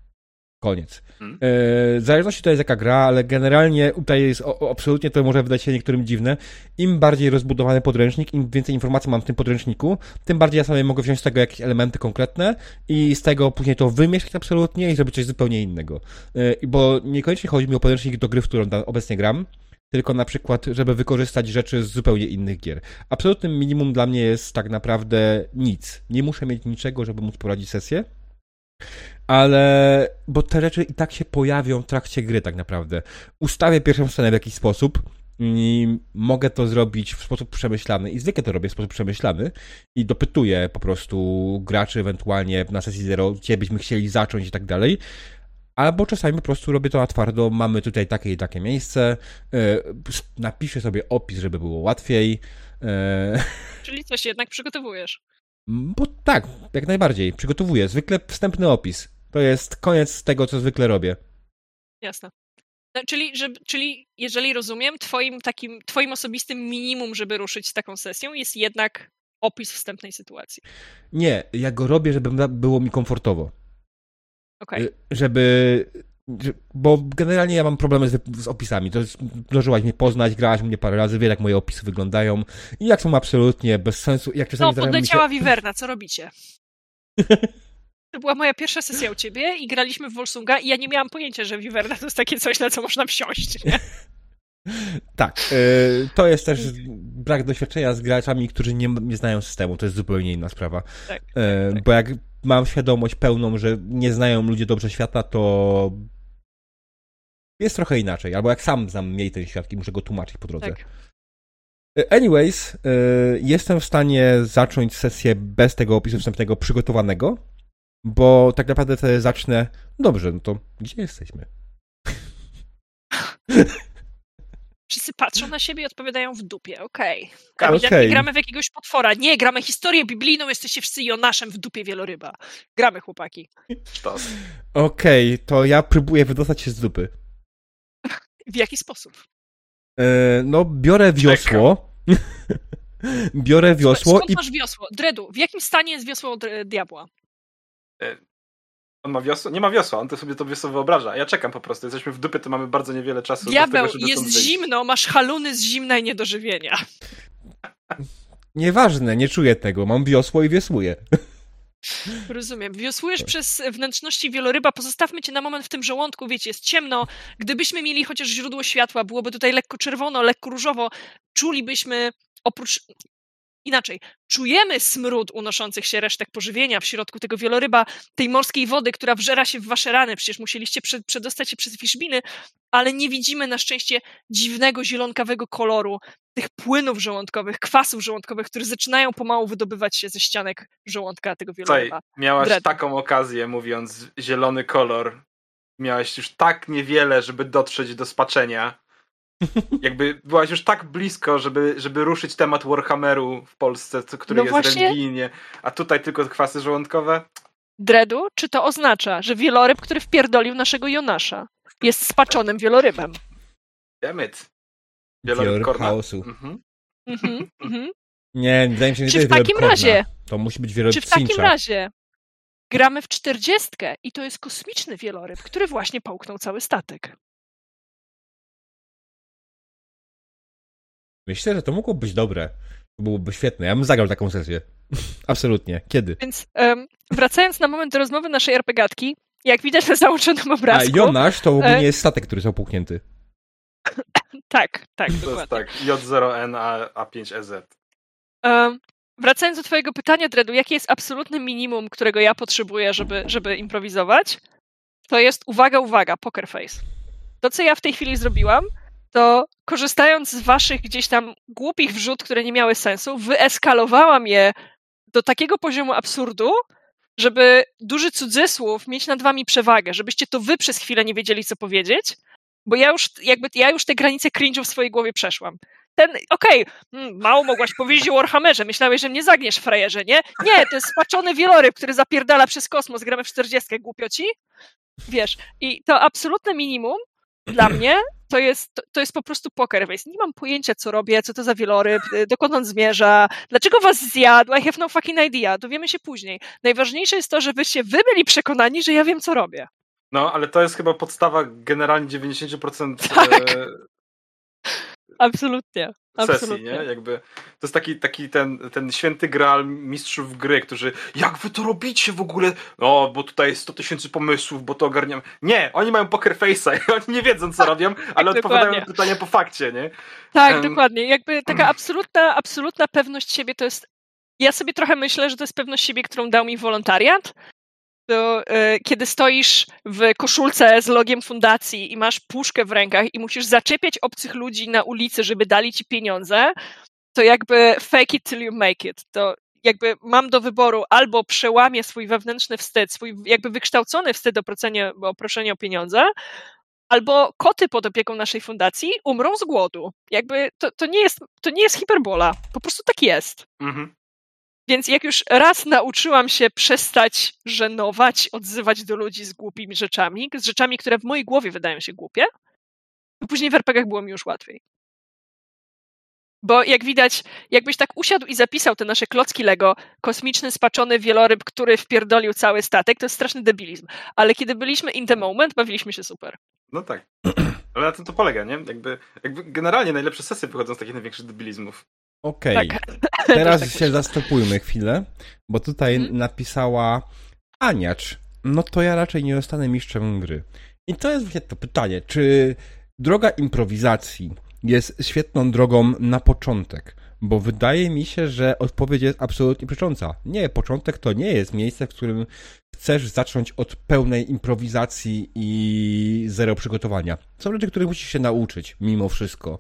Koniec. Hmm. E, w zależności to jest jaka gra, ale generalnie tutaj jest o, absolutnie to może wydać się niektórym dziwne. Im bardziej rozbudowany podręcznik, im więcej informacji mam w tym podręczniku, tym bardziej ja sobie mogę wziąć z tego jakieś elementy konkretne i z tego później to wymieszać absolutnie i zrobić coś zupełnie innego. E, bo niekoniecznie chodzi mi o podręcznik do gry, w którą obecnie gram, tylko na przykład, żeby wykorzystać rzeczy z zupełnie innych gier. Absolutnym minimum dla mnie jest tak naprawdę nic. Nie muszę mieć niczego, żeby móc prowadzić sesję ale bo te rzeczy i tak się pojawią w trakcie gry tak naprawdę. Ustawię pierwszą scenę w jakiś sposób i mogę to zrobić w sposób przemyślany i zwykle to robię w sposób przemyślany i dopytuję po prostu graczy ewentualnie na sesji zero, gdzie byśmy chcieli zacząć i tak dalej. Albo czasami po prostu robię to na twardo, mamy tutaj takie i takie miejsce, yy, napiszę sobie opis, żeby było łatwiej. Yy. [laughs] Czyli coś jednak przygotowujesz. Bo tak, jak najbardziej. Przygotowuję. Zwykle wstępny opis. To jest koniec tego, co zwykle robię. Jasne. No, czyli, że, czyli jeżeli rozumiem, twoim takim, twoim osobistym minimum, żeby ruszyć z taką sesją, jest jednak opis wstępnej sytuacji. Nie, ja go robię, żeby było mi komfortowo. Okay. Żeby bo generalnie ja mam problemy z, z opisami. To zdążyłaś mnie poznać, grałaś mnie parę razy, wie jak moje opisy wyglądają i jak są absolutnie bez sensu. Jak czasami no, podleciała się... Wiwerna, co robicie? To była moja pierwsza sesja u ciebie i graliśmy w Volsunga i ja nie miałam pojęcia, że Wiwerna to jest takie coś, na co można wsiąść, nie? [laughs] Tak, y, to jest też brak doświadczenia z graczami, którzy nie, nie znają systemu, to jest zupełnie inna sprawa. Tak, tak, tak. Bo jak mam świadomość pełną, że nie znają ludzie dobrze świata, to jest trochę inaczej. Albo jak sam znam mniej ten świat i muszę go tłumaczyć po drodze. Tak. E, anyways, e, jestem w stanie zacząć sesję bez tego opisu wstępnego przygotowanego, bo tak naprawdę to zacznę. Dobrze, no to gdzie jesteśmy? Wszyscy patrzą na siebie i odpowiadają w dupie. Okej. Okay. okay. gramy w jakiegoś potwora. Nie, gramy historię biblijną, jesteście wszyscy Jonaszem w dupie wieloryba. Gramy, chłopaki. Okej, okay, to ja próbuję wydostać się z dupy. W jaki sposób? E, no, biorę wiosło. [laughs] biorę wiosło Skąd i... masz wiosło? Dredu, w jakim stanie jest wiosło od diabła? E, On ma wiosło? Nie ma wiosła, on to sobie to wiosło wyobraża. Ja czekam po prostu, jesteśmy w dupie, to mamy bardzo niewiele czasu. Diabeł, do tego, żeby jest zimno, masz haluny z zimna i niedożywienia. Nieważne, nie czuję tego. Mam wiosło i wiosłuję. Rozumiem. Wiosłujesz przez wnętrzności wieloryba, pozostawmy cię na moment w tym żołądku, wiecie, jest ciemno. Gdybyśmy mieli chociaż źródło światła, byłoby tutaj lekko czerwono, lekko różowo, czulibyśmy oprócz. Inaczej, czujemy smród unoszących się resztek pożywienia w środku tego wieloryba, tej morskiej wody, która wżera się w wasze rany. Przecież musieliście przed, przedostać się przez wiszbiny, ale nie widzimy na szczęście dziwnego zielonkawego koloru, tych płynów żołądkowych, kwasów żołądkowych, które zaczynają pomału wydobywać się ze ścianek żołądka tego wieloryba. miałaś Dread. taką okazję, mówiąc zielony kolor. Miałaś już tak niewiele, żeby dotrzeć do spaczenia. [laughs] Jakby byłaś już tak blisko, żeby, żeby ruszyć temat Warhammeru w Polsce, co- który No jest właśnie. religijnie, a tutaj tylko kwasy żołądkowe. Dredu, czy to oznacza, że wieloryb, który wpierdolił naszego Jonasza, jest spaczonym wielorybem? Damn it. Wielor Wieloryb korna. chaosu. Mhm. Mhm, mhm. Nie, wydaje mi się, że Czy to w jest takim wieloryb razie-. To musi być wieloryb Czy w takim Cincha. razie gramy w czterdziestkę i to jest kosmiczny wieloryb, który właśnie połknął cały statek? Myślę, że to mogło być dobre. To byłoby świetne. Ja bym zagrał taką sesję. [laughs] Absolutnie. Kiedy? Więc em, wracając na moment do rozmowy naszej RPGatki, jak widać na załączonym A obrazku... Jonasz to ogólnie E- jest statek, który jest opuknięty. Tak, tak, To jest dokładnie. tak, J0N A, A5EZ. Em, wracając do twojego pytania, Dredu, jakie jest absolutne minimum, którego ja potrzebuję, żeby, żeby improwizować? To jest, uwaga, uwaga, poker face. To, co ja w tej chwili zrobiłam, to korzystając z waszych gdzieś tam głupich wrzut, które nie miały sensu, wyeskalowałam je do takiego poziomu absurdu, żeby duży cudzysłów mieć nad wami przewagę, żebyście to wy przez chwilę nie wiedzieli, co powiedzieć, bo ja już jakby ja już te granice cringe'u w swojej głowie przeszłam. Ten, okej, mm, mało mogłaś powiedzieć o Warhammerze, myślałeś, że mnie zagniesz, frajerze, nie? Nie, to jest spaczony wieloryb, który zapierdala przez kosmos, gramy w 40, głupioci. Wiesz, i to absolutne minimum dla [clears throat] mnie to jest, to, to jest po prostu poker face. Nie mam pojęcia, co robię, co to za wieloryb, y, dokąd on zmierza, dlaczego was zjadł, I have no fucking idea, dowiemy się później. Najważniejsze jest to, żebyście wy byli przekonani, że ja wiem, co robię. No, ale to jest chyba podstawa generalnie 90% [laughs] Tak. e, Absolutnie. sesji, Absolutnie. nie? Jakby to jest taki, taki ten, ten święty graal mistrzów gry, którzy jak wy to robicie w ogóle? O, bo tutaj jest 100 tysięcy pomysłów, bo to ogarniam. Nie, oni mają poker face'a i [laughs] oni nie wiedzą, co robią, ale odpowiadają Tak, dokładnie. na pytania po fakcie, nie? Tak, Em. dokładnie. Jakby [clears throat] taka absolutna, absolutna pewność siebie to jest. Ja sobie trochę myślę, że to jest pewność siebie, którą dał mi wolontariat. To, e, kiedy stoisz w koszulce z logiem fundacji i masz puszkę w rękach i musisz zaczepiać obcych ludzi na ulicy, żeby dali ci pieniądze, to jakby fake it till you make it. To jakby mam do wyboru albo przełamię swój wewnętrzny wstyd, swój jakby wykształcony wstyd o proszenie, o proszenie o pieniądze, albo koty pod opieką naszej fundacji umrą z głodu. Jakby to, to, nie, jest, to nie jest hiperbola. Po prostu tak jest. Mhm. Więc jak już raz nauczyłam się przestać żenować, odzywać do ludzi z głupimi rzeczami, z rzeczami, które w mojej głowie wydają się głupie, to później w RPGach było mi już łatwiej. Bo jak widać, jakbyś tak usiadł i zapisał te nasze klocki Lego, kosmiczny, spaczony wieloryb, który wpierdolił cały statek, to jest straszny debilizm. Ale kiedy byliśmy in the moment, bawiliśmy się super. No tak. [clears throat] Ale na tym to polega, nie? Jakby, jakby generalnie najlepsze sesje wychodzą z takich największych debilizmów. Okej. Tak. [laughs] Teraz tak się myślę. zastopujmy chwilę, bo tutaj Mhm. napisała Aniacz. No to ja raczej nie zostanę mistrzem gry. I to jest właśnie to pytanie, czy droga improwizacji jest świetną drogą na początek? Bo wydaje mi się, że odpowiedź jest absolutnie przecząca. Nie, początek to nie jest miejsce, w którym chcesz zacząć od pełnej improwizacji i zero przygotowania. Są rzeczy, których musisz się nauczyć, mimo wszystko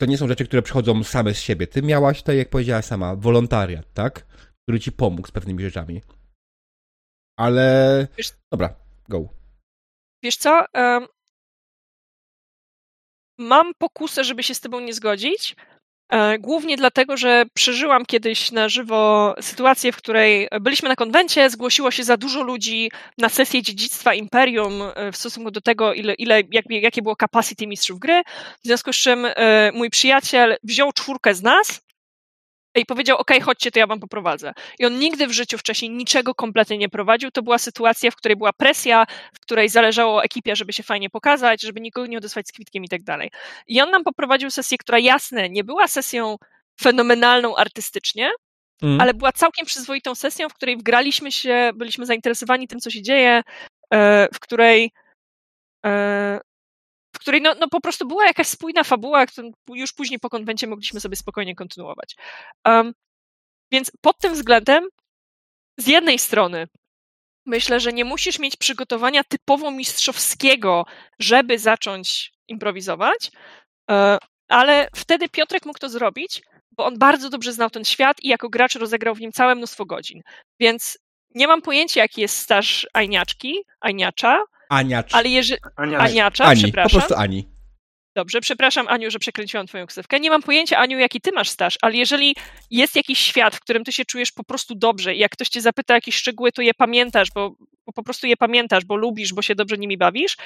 to nie są rzeczy, które przychodzą same z siebie. Ty miałaś tutaj, jak powiedziałaś sama, wolontariat, tak? Który ci pomógł z pewnymi rzeczami. Ale. Wiesz- Dobra, go. Wiesz co? em, Mam pokusę, żeby się z tobą nie zgodzić. E, Głównie dlatego, że przeżyłam kiedyś na żywo sytuację, w której byliśmy na konwencie, zgłosiło się za dużo ludzi na sesję dziedzictwa Imperium e, w stosunku do tego, ile, ile, jak, jakie było capacity mistrzów gry. W związku z czym e, mój przyjaciel wziął czwórkę z nas i powiedział, ok, chodźcie, to ja wam poprowadzę. I on nigdy w życiu wcześniej niczego kompletnie nie prowadził. To była sytuacja, w której była presja, w której zależało ekipie, żeby się fajnie pokazać, żeby nikogo nie odesłać z kwitkiem i tak dalej. I on nam poprowadził sesję, która jasne, nie była sesją fenomenalną artystycznie, mm. ale była całkiem przyzwoitą sesją, w której wgraliśmy się, byliśmy zainteresowani tym, co się dzieje, e, w której e, której no, no po prostu była jakaś spójna fabuła, którą już później po konwencie mogliśmy sobie spokojnie kontynuować. Um, więc pod tym względem, z jednej strony, myślę, że nie musisz mieć przygotowania typowo mistrzowskiego, żeby zacząć improwizować, e, ale wtedy Piotrek mógł to zrobić, bo on bardzo dobrze znał ten świat i jako gracz rozegrał w nim całe mnóstwo godzin. Więc nie mam pojęcia, jaki jest staż Ajniaczki, Ajniacza, Aniacz. Ale jeżeli... Aniacza, Ani, przepraszam. po prostu Ani. Dobrze, przepraszam Aniu, że przekręciłam twoją ksywkę. Nie mam pojęcia, Aniu, jaki ty masz staż, ale jeżeli jest jakiś świat, w którym ty się czujesz po prostu dobrze i jak ktoś cię zapyta jakieś szczegóły, to je pamiętasz, bo, bo po prostu je pamiętasz, bo lubisz, bo się dobrze nimi bawisz,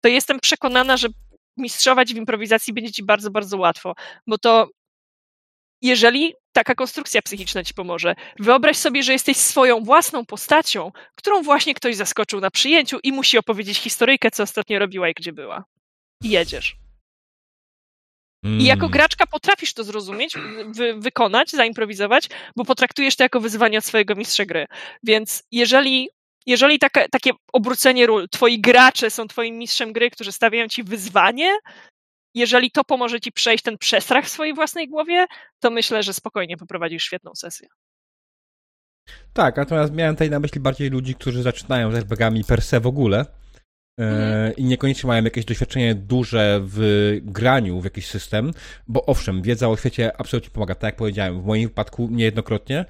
to jestem przekonana, że mistrzować w improwizacji będzie ci bardzo, bardzo łatwo, bo to jeżeli taka konstrukcja psychiczna ci pomoże. Wyobraź sobie, że jesteś swoją własną postacią, którą właśnie ktoś zaskoczył na przyjęciu i musi opowiedzieć historyjkę, co ostatnio robiła i gdzie była. I jedziesz. I jako mm. graczka potrafisz to zrozumieć, wy, wykonać, zaimprowizować, bo potraktujesz to jako wyzwanie od swojego mistrza gry. Więc jeżeli, jeżeli taka, takie obrócenie ról, twoi gracze są twoim mistrzem gry, którzy stawiają ci wyzwanie, jeżeli to pomoże ci przejść ten przestrach w swojej własnej głowie, to myślę, że spokojnie poprowadzisz świetną sesję. Tak, natomiast miałem tutaj na myśli bardziej ludzi, którzy zaczynają z RPGami per se w ogóle mhm. i niekoniecznie mają jakieś doświadczenie duże w graniu w jakiś system, bo owszem, wiedza o świecie absolutnie pomaga, tak jak powiedziałem, w moim wypadku niejednokrotnie,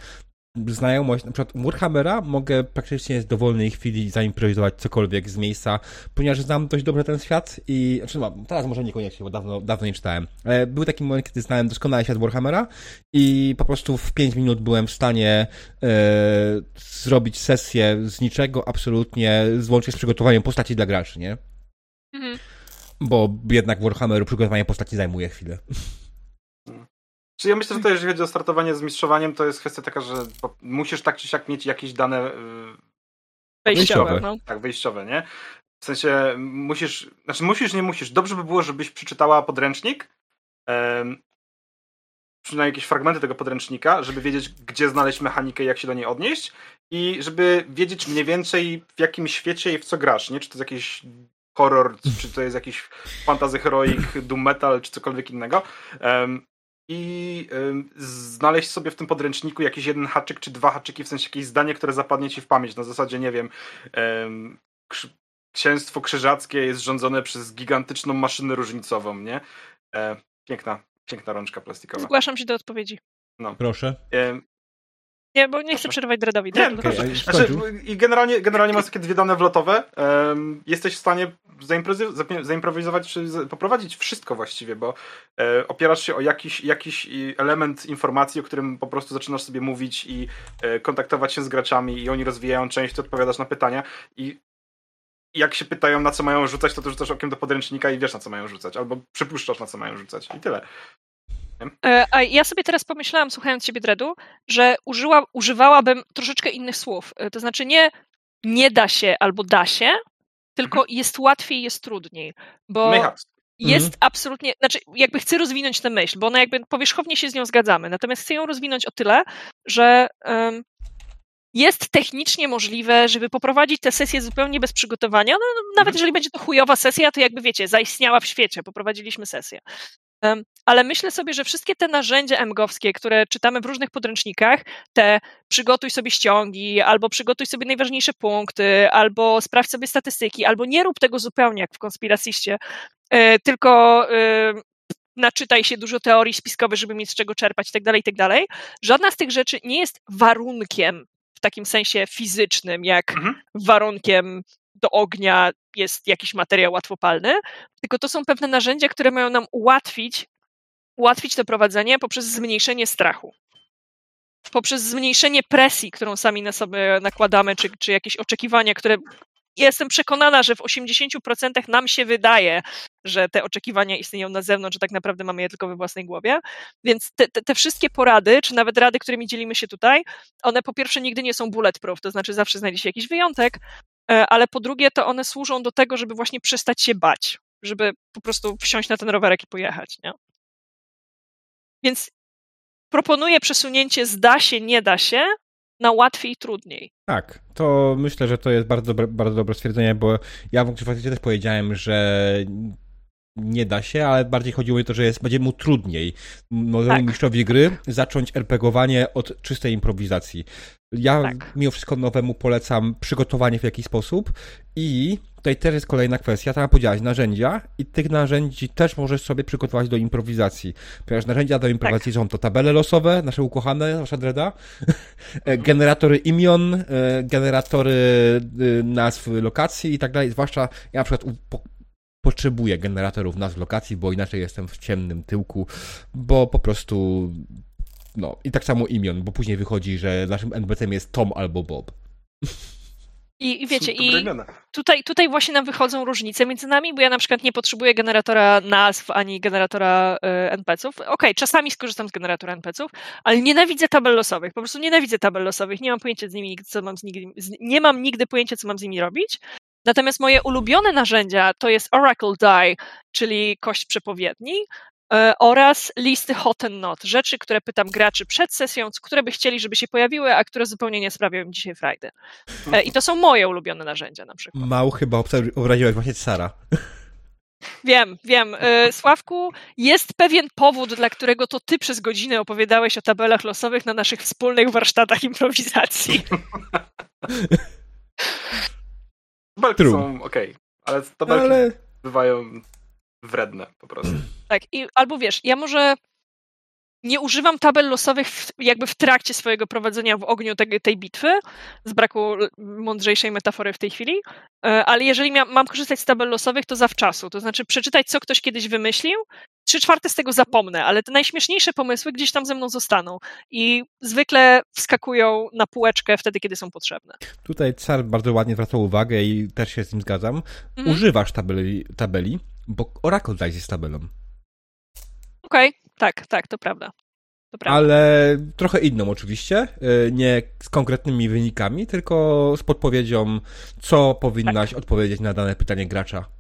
znajomość, na przykład Warhammera mogę praktycznie z dowolnej chwili zaimprowizować cokolwiek z miejsca, ponieważ znam dość dobrze ten świat i, znaczy no, teraz może niekoniecznie, bo dawno, dawno nie czytałem. Ale był taki moment, kiedy znałem doskonale świat Warhammera i po prostu w 5 minut byłem w stanie e, zrobić sesję z niczego absolutnie, łącznie z przygotowaniem postaci dla graczy, nie? Mhm. Bo jednak Warhammeru przygotowanie postaci zajmuje chwilę. Czy ja myślę, że to jeżeli chodzi o startowanie z mistrzowaniem, to jest kwestia taka, że musisz tak czy siak mieć jakieś dane y, wejściowe. No. Tak, wejściowe, nie? W sensie musisz, znaczy musisz, nie musisz. Dobrze by było, żebyś przeczytała podręcznik, um, przynajmniej jakieś fragmenty tego podręcznika, żeby wiedzieć, gdzie znaleźć mechanikę i jak się do niej odnieść i żeby wiedzieć mniej więcej w jakim świecie i w co grasz, nie? Czy to jest jakiś horror, czy to jest jakiś fantasy heroic, doom metal, czy cokolwiek innego. Um, i y, znaleźć sobie w tym podręczniku jakiś jeden haczyk czy dwa haczyki, w sensie jakieś zdanie, które zapadnie ci w pamięć. Na zasadzie, nie wiem, y, księstwo krzyżackie jest rządzone przez gigantyczną maszynę różnicową, nie? E, piękna, piękna rączka plastikowa. Zgłaszam się do odpowiedzi. No. Proszę. Nie, bo nie chcę przerywać Dreadowi. Nie, okay. znaczy, I generalnie, generalnie masz takie dwie dane wlotowe. Um, jesteś w stanie zaimprowizować, czy poprowadzić wszystko właściwie, bo e, opierasz się o jakiś, jakiś element informacji, o którym po prostu zaczynasz sobie mówić i e, kontaktować się z graczami i oni rozwijają część, ty odpowiadasz na pytania i jak się pytają, na co mają rzucać, to ty rzucasz okiem do podręcznika i wiesz, na co mają rzucać, albo przypuszczasz, na co mają rzucać i tyle. E, a ja sobie teraz pomyślałam, słuchając ciebie, Dredu, że użyła, używałabym troszeczkę innych słów. To znaczy nie nie da się albo da się, tylko mhm. jest łatwiej, jest trudniej. Bo jest mhm. absolutnie, znaczy jakby chcę rozwinąć tę myśl, bo ona jakby powierzchownie się z nią zgadzamy, natomiast chcę ją rozwinąć o tyle, że um, jest technicznie możliwe, żeby poprowadzić tę sesję zupełnie bez przygotowania. No, nawet mhm. jeżeli będzie to chujowa sesja, to jakby wiecie, zaistniała w świecie, poprowadziliśmy sesję. Ale myślę sobie, że wszystkie te narzędzia MGowskie, które czytamy w różnych podręcznikach, te przygotuj sobie ściągi, albo przygotuj sobie najważniejsze punkty, albo sprawdź sobie statystyki, albo nie rób tego zupełnie jak w konspiracyście, e, tylko e, naczytaj się dużo teorii spiskowych, żeby mieć z czego czerpać itd., tak itd. Tak Żadna z tych rzeczy nie jest warunkiem w takim sensie fizycznym, jak mhm. warunkiem do ognia jest jakiś materiał łatwopalny, tylko to są pewne narzędzia, które mają nam ułatwić, ułatwić to prowadzenie poprzez zmniejszenie strachu. Poprzez zmniejszenie presji, którą sami na sobie nakładamy, czy, czy jakieś oczekiwania, które jestem przekonana, że w 80% nam się wydaje, że te oczekiwania istnieją na zewnątrz, że tak naprawdę mamy je tylko we własnej głowie. Więc te, te, te, wszystkie porady, czy nawet rady, którymi dzielimy się tutaj, one po pierwsze nigdy nie są bulletproof, to znaczy zawsze znajdzie się jakiś wyjątek, ale po drugie to one służą do tego, żeby właśnie przestać się bać, żeby po prostu wsiąść na ten rowerek i pojechać, nie? Więc proponuję przesunięcie zda się, nie da się na łatwiej i trudniej. Tak, to myślę, że to jest bardzo dobre, bardzo dobre stwierdzenie, bo ja w też powiedziałem, że nie da się, ale bardziej chodziło mi o to, że jest, będzie mu trudniej młodemu tak. mistrzowi gry zacząć RPGowanie od czystej improwizacji. Ja tak. mimo wszystko nowemu polecam przygotowanie w jakiś sposób i tutaj też jest kolejna kwestia, tam powiedziałaś, narzędzia i tych narzędzi też możesz sobie przygotować do improwizacji, ponieważ narzędzia do improwizacji tak. są to tabele losowe, nasze ukochane, nasza dreda, mhm. [laughs] generatory imion, e, generatory y, nazw lokacji i tak dalej, zwłaszcza ja na przykład potrzebuję generatorów nazw lokacji, bo inaczej jestem w ciemnym tyłku, bo po prostu no i tak samo imion, bo później wychodzi, że naszym NPC-em jest Tom albo Bob. I, I, wiecie, i tutaj, tutaj właśnie nam wychodzą różnice między nami, bo ja na przykład nie potrzebuję generatora nazw ani generatora y, NPC-ów. Okej, okay, czasami skorzystam z generatora NPC-ów, ale nienawidzę tabel losowych. Po prostu nienawidzę tabel losowych. Nie mam pojęcia z nimi, co mam z nimi, nie mam nigdy pojęcia, co mam z nimi robić. Natomiast moje ulubione narzędzia to jest Oracle Die, czyli kość przepowiedni, e, oraz listy hot and not, rzeczy, które pytam graczy przed sesją, które by chcieli, żeby się pojawiły, a które zupełnie nie sprawiają im dzisiaj frajdy. E, I to są moje ulubione narzędzia na przykład. Mało chyba obraziłeś właśnie Sara. Wiem, wiem. E, Sławku, jest pewien powód, dla którego to ty przez godzinę opowiadałeś o tabelach losowych na naszych wspólnych warsztatach improwizacji. [laughs] Tabelki True. są ok, ale tabelki ale... bywają wredne po prostu. Tak, i albo wiesz, ja może nie używam tabel losowych w, jakby w trakcie swojego prowadzenia w ogniu tej, tej bitwy, z braku mądrzejszej metafory w tej chwili, e, ale jeżeli mia, mam korzystać z tabel losowych, to zawczasu. To znaczy przeczytać, co ktoś kiedyś wymyślił, trzy czwarte z tego zapomnę, ale te najśmieszniejsze pomysły gdzieś tam ze mną zostaną i zwykle wskakują na półeczkę wtedy, kiedy są potrzebne. Tutaj Car bardzo ładnie zwracał uwagę i też się z nim zgadzam. Mhm. Używasz tabeli, tabeli, bo Oracle daje z tabelą. Okej, okay. tak, tak, to prawda. to prawda. Ale trochę inną oczywiście, y, nie z konkretnymi wynikami, tylko z podpowiedzią, co powinnaś tak. odpowiedzieć na dane pytanie gracza.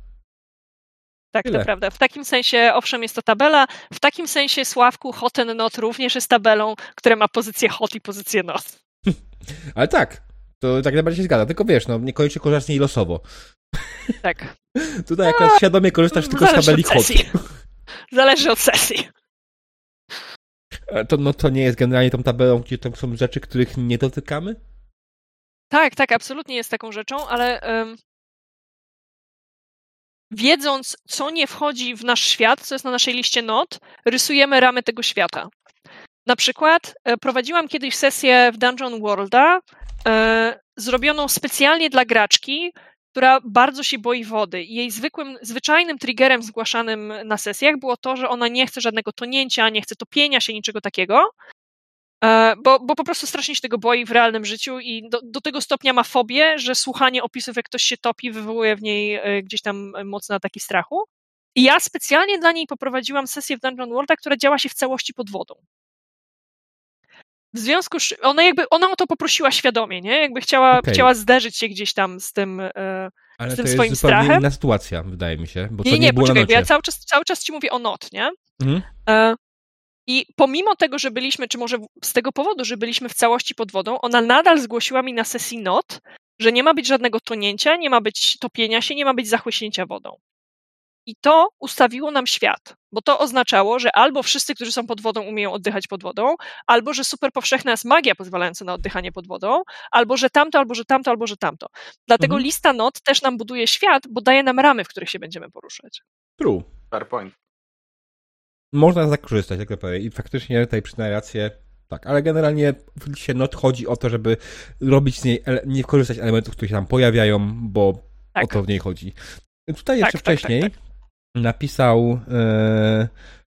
Tak, Tyle. to prawda. W takim sensie, owszem, jest to tabela. W takim sensie Sławku hot and not również jest tabelą, która ma pozycję hot i pozycję not. [laughs] Ale tak, to tak najbardziej się zgadza. Tylko wiesz, no niekoniecznie korzystasz z niej losowo. Tak. [laughs] Tutaj akurat no, świadomie korzystasz tylko z tabeli hot. Zależy od sesji. To, no, to nie jest generalnie tą tabelą, gdzie tam są rzeczy, których nie dotykamy? Tak, tak, absolutnie jest taką rzeczą, ale um, wiedząc, co nie wchodzi w nasz świat, co jest na naszej liście not, rysujemy ramy tego świata. Na przykład e, prowadziłam kiedyś sesję w Dungeon Worlda, e, zrobioną specjalnie dla graczki, która bardzo się boi wody. Jej zwykłym, zwyczajnym triggerem zgłaszanym na sesjach było to, że ona nie chce żadnego tonięcia, nie chce topienia się, niczego takiego, bo, bo po prostu strasznie się tego boi w realnym życiu i do, do tego stopnia ma fobię, że słuchanie opisów, jak ktoś się topi, wywołuje w niej e, gdzieś tam mocne ataki strachu. I ja specjalnie dla niej poprowadziłam sesję w Dungeon Worlda, która działa się w całości pod wodą. W związku z ona jakby, ona o to poprosiła świadomie, nie? Jakby chciała, okay. chciała zderzyć się gdzieś tam z tym, e, Ale z tym to swoim jest strachem. inna sytuacja, wydaje mi się. Bo nie, nie, nie, było poczekaj, ja cały czas, cały czas ci mówię o not, nie? Mhm. E, I pomimo tego, że byliśmy, czy może z tego powodu, że byliśmy w całości pod wodą, ona nadal zgłosiła mi na sesji not, że nie ma być żadnego tonięcia, nie ma być topienia się, nie ma być zachłyśnięcia wodą. I to ustawiło nam świat, bo to oznaczało, że albo wszyscy, którzy są pod wodą, umieją oddychać pod wodą, albo że super powszechna jest magia pozwalająca na oddychanie pod wodą, albo że tamto, albo że tamto, albo że tamto. Dlatego mhm. lista not też nam buduje świat, bo daje nam ramy, w których się będziemy poruszać. True. Fair point. Można tak korzystać, jak powiem. I faktycznie tutaj przyznaję rację. Tak, ale generalnie w liście not chodzi o to, żeby robić z niej, nie korzystać elementów, które się tam pojawiają, bo tak. o to w niej chodzi. Tutaj jeszcze tak, tak wcześniej tak, tak, napisał e,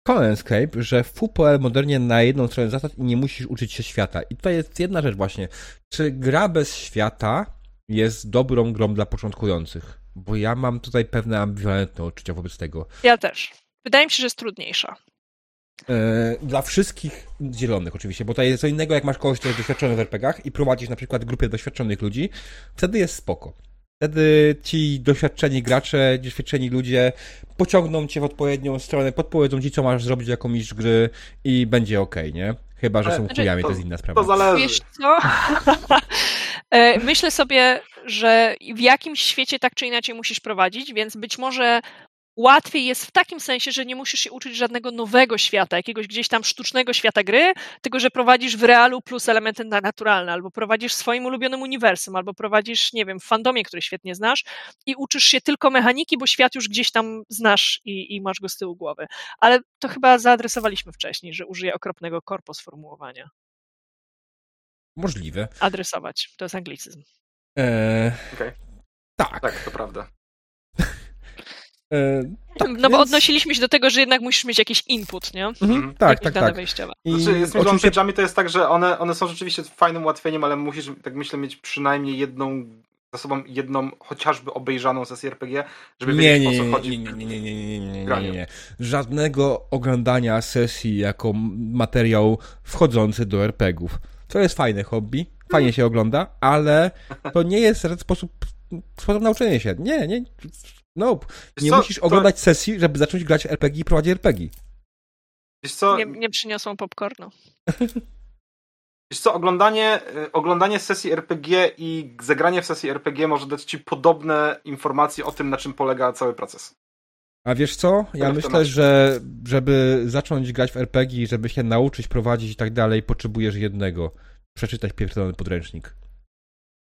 Colenscape, że FUPL modernie na jedną stronę zasad i nie musisz uczyć się świata. I tutaj jest jedna rzecz właśnie. Czy gra bez świata jest dobrą grą dla początkujących. Bo ja mam tutaj pewne ambiwalentne odczucia wobec tego. Ja też. Wydaje mi się, że jest trudniejsza. E, dla wszystkich zielonych oczywiście, bo to jest co innego, jak masz kogoś, kto jest doświadczony w RPGach i prowadzisz na przykład grupę doświadczonych ludzi, wtedy jest spoko. Wtedy ci doświadczeni gracze, doświadczeni ludzie pociągną cię w odpowiednią stronę, podpowiedzą ci, co masz zrobić jako mistrz gry i będzie ok, nie? Chyba, że są znaczy, chujami, to- to jest inna sprawa. To zależy. Wiesz co? [laughs] E, Myślę sobie, że w jakimś świecie tak czy inaczej musisz prowadzić, więc być może łatwiej jest w takim sensie, że nie musisz się uczyć żadnego nowego świata, jakiegoś gdzieś tam sztucznego świata gry, tylko że prowadzisz w realu plus elementy na- naturalne, albo prowadzisz w swoim ulubionym uniwersum, albo prowadzisz, nie wiem, w fandomie, który świetnie znasz i uczysz się tylko mechaniki, bo świat już gdzieś tam znasz i, i masz go z tyłu głowy. Ale to chyba zaadresowaliśmy wcześniej, że użyję okropnego korpo sformułowania. Możliwe. Adresować, to jest anglicyzm. E, Okej. tak. Tak, to prawda. E, tak no bo więc- odnosiliśmy się do tego, że jednak musisz mieć jakiś input, nie? Mhm, tak, Jakieś tak, dane tak. wejściowe. I Znaczy, z oczywiście to jest tak, że one, one są rzeczywiście fajnym ułatwieniem, ale musisz, tak myślę, mieć przynajmniej jedną za sobą jedną chociażby obejrzaną sesję RPG, żeby nie, wiedzieć nie, o nie, co chodzi. nie, nie, nie, nie, nie, nie, nie, nie, nie, nie. Żadnego oglądania sesji jako materiał wchodzący do RPGów. To jest fajne hobby, fajnie się ogląda, ale to nie jest sposób, sposób nauczenia się. Nie, nie. No, Wiesz nie co, musisz to- oglądać sesji, żeby zacząć grać RPG i prowadzić RPG. Wiesz co, Nie, nie przyniosłam popcornu. [laughs] wiesz co oglądanie, y, oglądanie sesji RPG i zagranie w sesji RPG może dać ci podobne informacje o tym, na czym polega cały proces. A wiesz co? Ja myślę, że żeby zacząć grać w RPG, żeby się nauczyć prowadzić i tak dalej, potrzebujesz jednego. Przeczytać pierdolony podręcznik.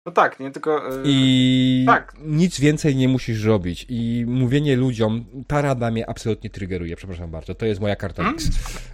No tak, nie tylko... y, I tak. nic więcej nie musisz robić. I mówienie ludziom, ta rada mnie absolutnie triggeruje, przepraszam bardzo. To jest moja karta Hmm? X.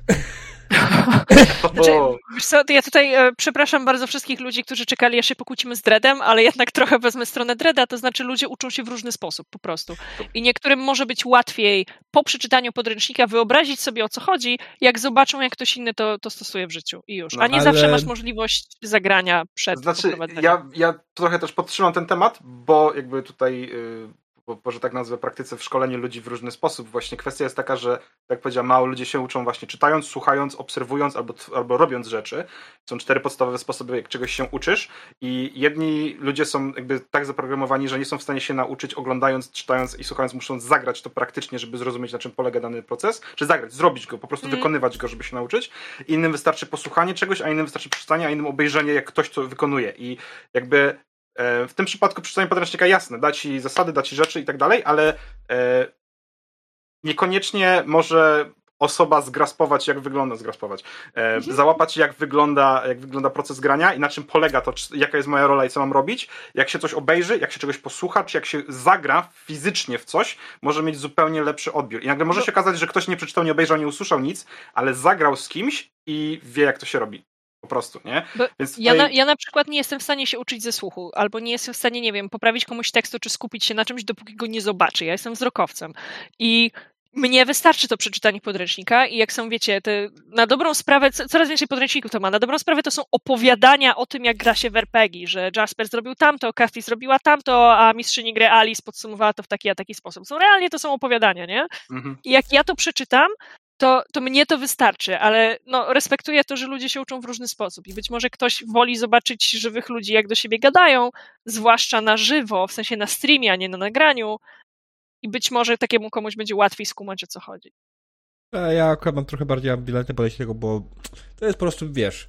[laughs] [laughs] Znaczy, wiesz co, ja tutaj e, przepraszam bardzo wszystkich ludzi, którzy czekali, aż się pokłócimy z Dreadem, ale jednak trochę wezmę stronę Dreada, to znaczy ludzie uczą się w różny sposób po prostu. I niektórym może być łatwiej po przeczytaniu podręcznika wyobrazić sobie o co chodzi, jak zobaczą, jak ktoś inny to, to stosuje w życiu i już. No, A nie ale- zawsze masz możliwość zagrania przed Znaczy, ja, ja trochę też podtrzymam ten temat, bo jakby tutaj, y, bo, że tak nazwę, praktyce w szkoleniu ludzi w różny sposób. Właśnie kwestia jest taka, że, tak jak powiedziałem, mało ludzie się uczą właśnie czytając, słuchając, obserwując albo, albo robiąc rzeczy. Są cztery podstawowe sposoby, jak czegoś się uczysz i jedni ludzie są jakby tak zaprogramowani, że nie są w stanie się nauczyć oglądając, czytając i słuchając, muszą zagrać to praktycznie, żeby zrozumieć, na czym polega dany proces, czy zagrać, zrobić go, po prostu Mm. wykonywać go, żeby się nauczyć. Innym wystarczy posłuchanie czegoś, a innym wystarczy przeczytanie, a innym obejrzenie, jak ktoś to wykonuje. I jakby w tym przypadku przeczytanie podręcznika jasne, da ci zasady, da ci rzeczy i tak dalej, ale e, niekoniecznie może osoba zgraspować, jak wygląda zgraspować, e, Mhm. załapać jak wygląda, jak wygląda proces grania i na czym polega to, czy, jaka jest moja rola i co mam robić, jak się coś obejrzy, jak się czegoś posłucha, czy jak się zagra fizycznie w coś, może mieć zupełnie lepszy odbiór. I nagle może No. się okazać, że ktoś nie przeczytał, nie obejrzał, nie usłyszał nic, ale zagrał z kimś i wie, jak to się robi. Po prostu, nie? Więc Ja tutaj- na, ja na przykład nie jestem w stanie się uczyć ze słuchu, albo nie jestem w stanie, nie wiem, poprawić komuś tekstu, czy skupić się na czymś, dopóki go nie zobaczę. Ja jestem wzrokowcem. I mnie wystarczy to przeczytanie podręcznika i jak są, wiecie, te, na dobrą sprawę, co- coraz więcej podręczników to ma, na dobrą sprawę to są opowiadania o tym, jak gra się w RPG, że Jasper zrobił tamto, Kathy zrobiła tamto, a mistrzyni gry Alice podsumowała to w taki a taki sposób. Są realnie to są opowiadania, nie? Mhm. I jak ja to przeczytam, to, to mnie to wystarczy, ale no, respektuję to, że ludzie się uczą w różny sposób i być może ktoś woli zobaczyć żywych ludzi, jak do siebie gadają, zwłaszcza na żywo, w sensie na streamie, a nie na nagraniu i być może takiemu komuś będzie łatwiej skumać, o co chodzi. A Ja akurat mam trochę bardziej ambiwalentne podejście do tego, bo to jest po prostu, wiesz,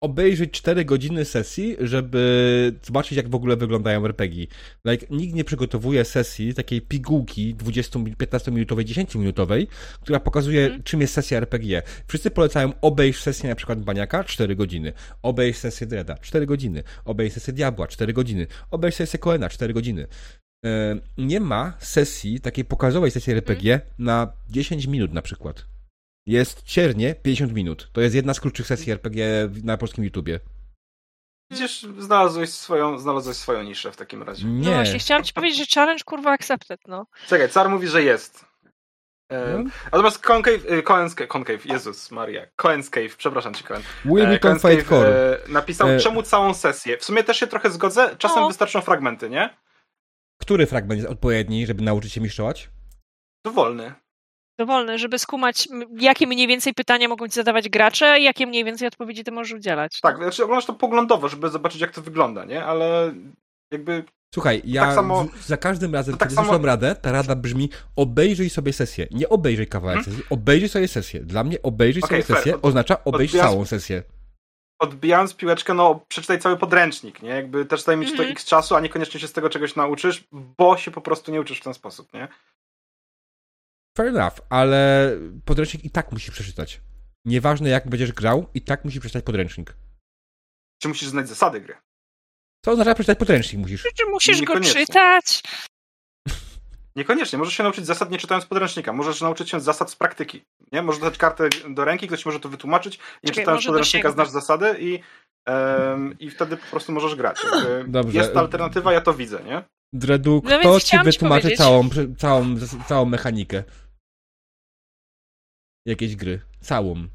obejrzeć 4 godziny sesji, żeby zobaczyć, jak w ogóle wyglądają RPG. Like, nikt nie przygotowuje sesji takiej pigułki 20, 15-minutowej, 10-minutowej, która pokazuje, Mhm. czym jest sesja RPG. Wszyscy polecają obejść sesję na przykład Baniaka 4 godziny, obejść sesję Dreda 4 godziny, obejść sesję Diabła 4 godziny, obejść sesję Koena 4 godziny. E, Nie ma sesji, takiej pokazowej sesji RPG na 10 minut na przykład. Jest ciernie 50 minut. To jest jedna z krótszych sesji RPG na polskim YouTubie. Widzisz, znalazłeś swoją, znalazłeś swoją niszę w takim razie. No Nie. właśnie, chciałam ci powiedzieć, że challenge kurwa accepted, no. Czekaj, car mówi, że jest. E, natomiast Concave, e, Cohen's, Concave, Jezus Maria, Cohen's Cave, przepraszam cię Cohen. Wilmington Cohen's Fight Core. e, napisał, E, czemu całą sesję. W sumie też się trochę zgodzę, czasem O. wystarczą fragmenty, nie? Który fragment jest odpowiedni, żeby nauczyć się mistrzować? Dowolny. Dowolny, żeby skumać, jakie mniej więcej pytania mogą ci zadawać gracze i jakie mniej więcej odpowiedzi ty możesz udzielać. Tak, znaczy oglądasz to poglądowo, żeby zobaczyć jak to wygląda, nie? Ale jakby Słuchaj, ja tak samo- w, za każdym razem, tak kiedy samo- słyszałem radę, ta rada brzmi obejrzyj sobie sesję. Nie obejrzyj kawałek Hmm? sesji, obejrzyj sobie sesję. Dla mnie obejrzyj Okej, sobie fair. sesję oznacza obejść Odbijam- całą sesję. odbijając piłeczkę, no przeczytaj cały podręcznik, nie? Jakby też zajmie ci to Mhm. x czasu, a niekoniecznie się z tego czegoś nauczysz, bo się po prostu nie uczysz w ten sposób, nie? Fair enough, ale podręcznik i tak musi przeczytać. Nieważne jak będziesz grał, i tak musi przeczytać podręcznik. Czy musisz znać zasady gry? Co oznacza przeczytać podręcznik musisz? Czy, musisz go czytać? [laughs] Niekoniecznie. Możesz się nauczyć zasad nie czytając podręcznika. Możesz nauczyć się zasad z praktyki. Nie? Możesz dać kartę do ręki, ktoś może to wytłumaczyć. Nie Czekaj, czytając podręcznika znasz zasady i, em, i wtedy po prostu możesz grać. Dobrze. Jest to alternatywa, ja to widzę, nie? Dredu, No kto więc ci ci wytłumaczy powiedzieć. całą, całą, całą mechanikę? Jakiejś gry. Całą.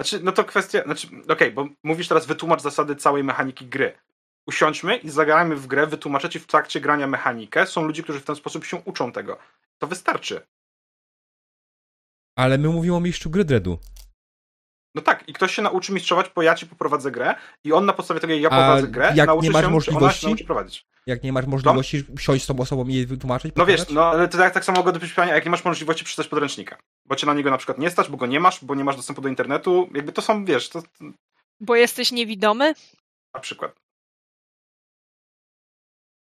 Znaczy, no to kwestia, znaczy, okej, bo mówisz teraz wytłumacz zasady całej mechaniki gry. Usiądźmy i zagrajmy w grę, wytłumaczę ci w trakcie grania mechanikę. Są ludzie, którzy w ten sposób się uczą tego. To wystarczy. Ale my mówimy o mistrzu gry Dredu. No tak, i ktoś się nauczy mistrzować, bo ja ci poprowadzę grę i on na podstawie tego, jak ja A prowadzę grę, jak nauczy nie masz się, czy ona możliwości? się prowadzić. Jak nie masz możliwości siąść z tą osobą i jej wytłumaczyć? No wiesz, pokazać? no ale to tak, tak samo mogę do pytania, jak nie masz możliwości przeczytać podręcznika. Bo cię na niego na przykład nie stać, bo go nie masz, bo nie masz dostępu do internetu. Jakby to są, wiesz, to, Bo jesteś niewidomy? na przykład.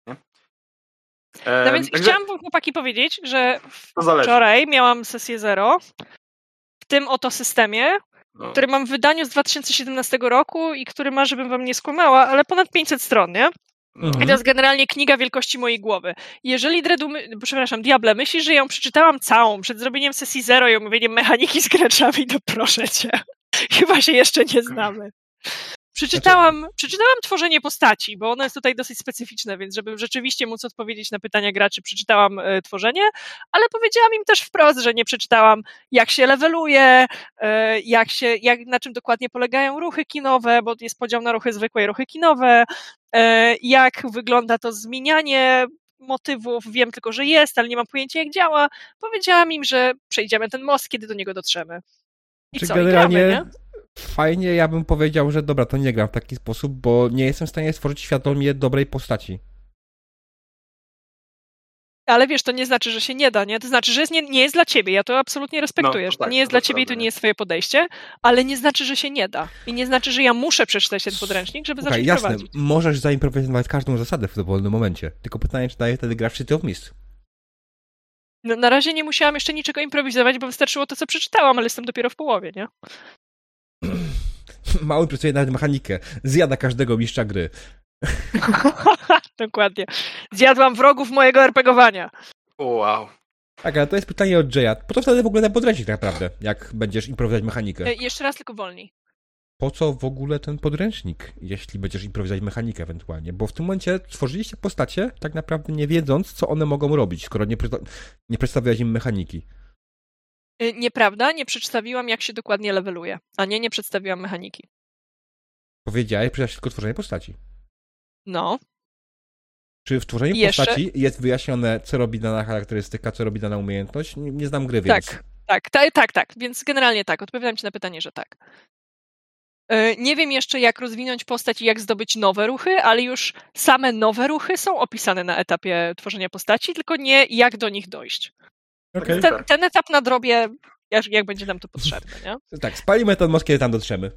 Nie? No więc także chciałam wam chłopaki powiedzieć, że wczoraj miałam sesję zero w tym oto systemie, No. który mam w wydaniu z 2017 roku i który ma, żebym wam nie skłamała, ale ponad 500 stron, nie? No. I to jest generalnie kniga wielkości mojej głowy. Jeżeli Dredu, my, przepraszam, Diable, myślisz, że ją przeczytałam całą przed zrobieniem sesji zero i omówieniem mechaniki z graczami, to proszę cię. [laughs] Chyba się jeszcze nie znamy. Przeczytałam, przeczytałam tworzenie postaci, bo ono jest tutaj dosyć specyficzne, więc żeby rzeczywiście móc odpowiedzieć na pytania graczy, przeczytałam e, tworzenie, ale powiedziałam im też wprost, że nie przeczytałam, jak się leveluje, e, jak się, jak, na czym dokładnie polegają ruchy kinowe, bo jest podział na ruchy zwykłe i ruchy kinowe, e, jak wygląda to zmienianie motywów, wiem tylko, że jest, ale nie mam pojęcia jak działa. Powiedziałam im, że przejdziemy ten most, kiedy do niego dotrzemy. I Czy co, i generalnie gramy, nie? Fajnie, ja bym powiedział, że dobra, to nie gram w taki sposób, bo nie jestem w stanie stworzyć świadomie dobrej postaci. Ale wiesz, to nie znaczy, że się nie da, nie? To znaczy, że jest, nie, nie jest dla ciebie. Ja to absolutnie respektuję. No, to to tak, nie jest to dla ciebie i to nie jest twoje podejście, ale nie znaczy, że się nie da. I nie znaczy, że ja muszę przeczytać ten podręcznik, żeby Słuchaj, zacząć jasne, prowadzić. możesz zaimprowizować każdą zasadę w dowolnym momencie. Tylko pytanie, czy daje wtedy gra w szczyty mistrz. No, na razie nie musiałam jeszcze niczego improwizować, bo wystarczyło to, co przeczytałam, ale jestem dopiero w połowie, nie? [clears throat] Mały pracuje nawet mechanikę. Zjada każdego mistrza gry. [laughs] Dokładnie. Zjadłam wrogów mojego RPGowania. Wow. Tak, ale to jest pytanie od Jaya. Po co wtedy w ogóle ten podręcznik tak naprawdę, jak będziesz improwizować mechanikę? E, jeszcze raz, tylko wolniej. Po co w ogóle ten podręcznik, jeśli będziesz improwizować mechanikę ewentualnie? Bo w tym momencie tworzyliście postacie, tak naprawdę nie wiedząc, co one mogą robić, skoro nie, nie przedstawiałeś im mechaniki. E, Nieprawda, nie przedstawiłam, jak się dokładnie leveluje. A nie, nie przedstawiłam mechaniki. Powiedziałeś przecież tylko tworzenie postaci. No. Czy w tworzeniu jeszcze- postaci jest wyjaśnione, co robi dana charakterystyka, co robi dana umiejętność? Nie, nie znam gry, więc... Tak, tak, tak, tak, tak. Więc generalnie tak. Odpowiadam ci na pytanie, że tak. E, Nie wiem jeszcze, jak rozwinąć postać i jak zdobyć nowe ruchy, ale już same nowe ruchy są opisane na etapie tworzenia postaci, tylko nie jak do nich dojść. Okej. Ten, ten etap nadrobię, jak, jak będzie nam to potrzebne, nie? [laughs] Tak, spalimy ten most, kiedy tam dotrzemy.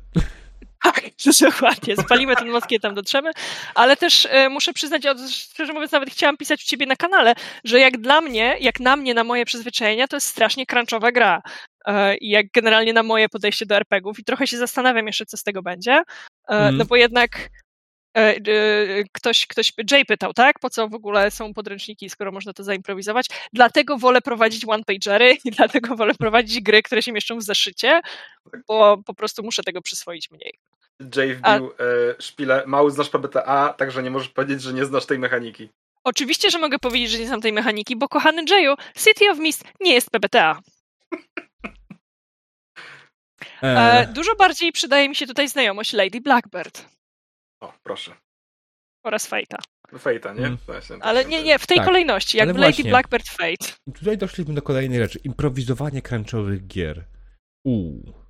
Tak, [laughs] dokładnie. Spalimy ten most, kiedy tam dotrzemy. Ale też e, muszę przyznać, od- szczerze mówiąc, nawet chciałam pisać u ciebie na kanale, że jak dla mnie, jak na mnie, na moje przyzwyczajenia, to jest strasznie crunchowa gra. E, I jak generalnie na moje podejście do RPGów. I trochę się zastanawiam jeszcze, co z tego będzie. E, Mhm. No bo jednak ktoś, ktoś, Jay pytał, tak? Po co w ogóle są podręczniki, skoro można to zaimprowizować? Dlatego wolę prowadzić one-pagery i [laughs] dlatego wolę prowadzić gry, które się mieszczą w zeszycie, bo po prostu muszę tego przyswoić mniej. Jay wbił e, szpilę, mały znasz PBTA, także nie możesz powiedzieć, że nie znasz tej mechaniki. Oczywiście, że mogę powiedzieć, że nie znam tej mechaniki, bo kochany Jayu, City of Mist nie jest PBTA. [laughs] E, E, dużo bardziej przydaje mi się tutaj znajomość Lady Blackbird O, proszę. oraz Fate'a. Fejta, nie? Mm. Właśnie, Ale tak, nie, tak. nie, w tej Tak. kolejności, Ale jakby Lady właśnie. Blackbird Fate. tutaj doszliśmy do kolejnej rzeczy. Improwizowanie crunchowych gier. Uuu.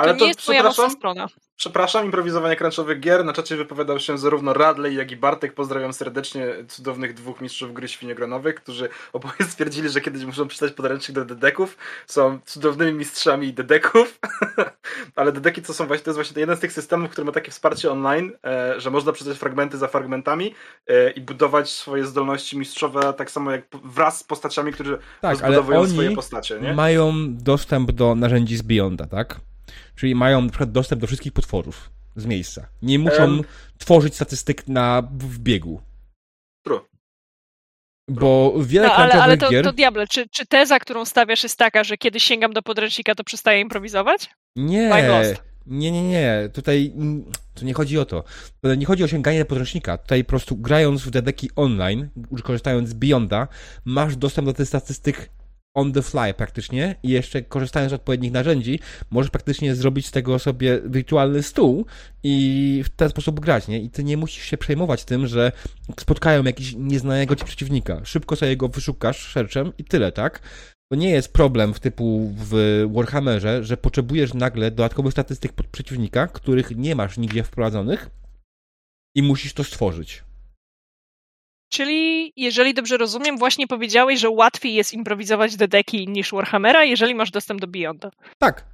Ale to to, nie jest moja mocna strona. przepraszam, improwizowanie crunchowych gier. Na czacie wypowiadał się zarówno Radley, jak i Bartek. Pozdrawiam serdecznie cudownych dwóch mistrzów gry świniogronowych, którzy oboje [laughs] stwierdzili, że kiedyś muszą przeczytać podręcznik do dedeków. Są cudownymi mistrzami dedeków. [laughs] Ale dedeki to są właśnie, to jest właśnie jeden z tych systemów, który ma takie wsparcie online, e, że można przeczytać fragmenty za fragmentami e, i budować swoje zdolności mistrzowe tak samo jak wraz z postaciami, którzy Tak, ale rozbudowują oni swoje postacie, nie? mają dostęp do narzędzi z Beyonda, tak? Czyli mają na przykład dostęp do wszystkich potworów z miejsca. Nie muszą Em. tworzyć statystyk na, w biegu. True. Bo wiele No, ale, ale to, gier... to diable, czy, czy teza, którą stawiasz jest taka, że kiedy sięgam do podręcznika, to przestaję improwizować? Nie, nie, nie, nie. Tutaj tu nie chodzi o to. Nie chodzi o sięganie do podręcznika. Tutaj po prostu grając w dedeki online, korzystając z Beyonda, masz dostęp do tych statystyk on the fly praktycznie i jeszcze korzystając z odpowiednich narzędzi, możesz praktycznie zrobić z tego sobie wirtualny stół i w ten sposób grać, nie? I ty nie musisz się przejmować tym, że spotkają jakiś nieznanego ci przeciwnika. Szybko sobie go wyszukasz searchem i tyle, tak? To nie jest problem w typu w Warhammerze, że potrzebujesz nagle dodatkowych statystyk pod przeciwnika, których nie masz nigdzie wprowadzonych i musisz to stworzyć. Czyli, jeżeli dobrze rozumiem, właśnie powiedziałeś, że łatwiej jest improwizować do deki niż Warhammera, jeżeli masz dostęp do Beyonda. Tak.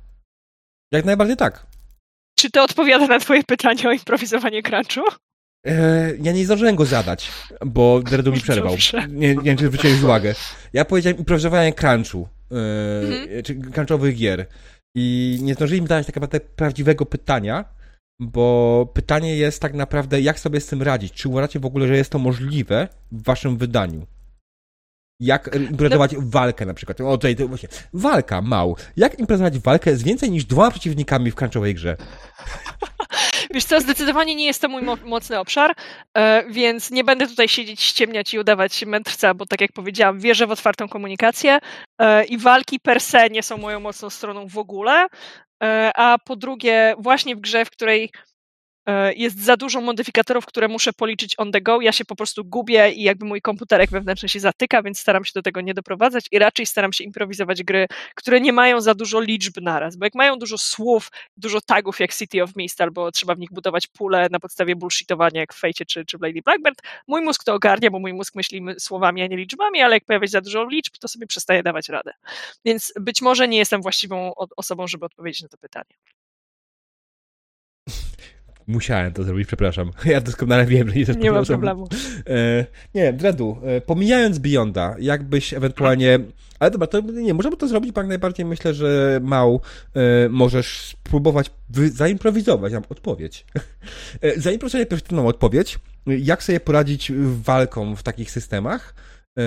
Jak najbardziej tak. Czy to odpowiada na twoje pytanie o improwizowanie crunchu? Eee, ja nie zdążyłem go zadać, bo Dredu mi przerwał. Dobrze. Nie, nie wiem, czy zwróciłeś uwagę. Ja powiedziałem improwizowanie crunchu, eee, Mhm. czy crunchowych gier. I nie zdążyli mi dać tak naprawdę prawdziwego pytania, bo pytanie jest tak naprawdę, jak sobie z tym radzić? Czy uważacie w ogóle, że jest to możliwe w waszym wydaniu? Jak improwizować walkę na przykład? O, tutaj, to właśnie. Walka, mał. Jak improwizować walkę z więcej niż dwoma przeciwnikami w crunchowej grze? [laughs] Wiesz co, zdecydowanie nie jest to mój mo- mocny obszar, e, więc nie będę tutaj siedzieć, ściemniać i udawać mędrca, bo tak jak powiedziałam, wierzę w otwartą komunikację e, i walki per se nie są moją mocną stroną w ogóle, a po drugie właśnie w grze, w której e, jest za dużo modyfikatorów, które muszę policzyć on the go, ja się po prostu gubię i jakby mój komputerek wewnętrzny się zatyka, więc staram się do tego nie doprowadzać i raczej staram się improwizować gry, które nie mają za dużo liczb naraz, bo jak mają dużo słów, dużo tagów jak City of Mist, albo trzeba w nich budować pule na podstawie bullshitowania jak w Fejcie czy, czy w Lady Blackbird. Mój mózg to ogarnia, bo mój mózg myśli my- słowami, a nie liczbami, ale jak pojawia się za dużo liczb, to sobie przestaje dawać radę. Więc być może nie jestem właściwą osobą, żeby odpowiedzieć na to pytanie. Musiałem to zrobić, przepraszam. [laughs] Ja doskonale wiem, że nie jestem Nie ma problemu. E, nie, Dredu, e, pomijając Beyonda, jakbyś ewentualnie. Ale dobra, to nie, możemy to zrobić, bo jak najbardziej myślę, że Mał e, możesz spróbować wy, zaimprowizować nam odpowiedź. [laughs] E, zaimprowizować perfektywną odpowiedź, jak sobie poradzić walką w takich systemach, e,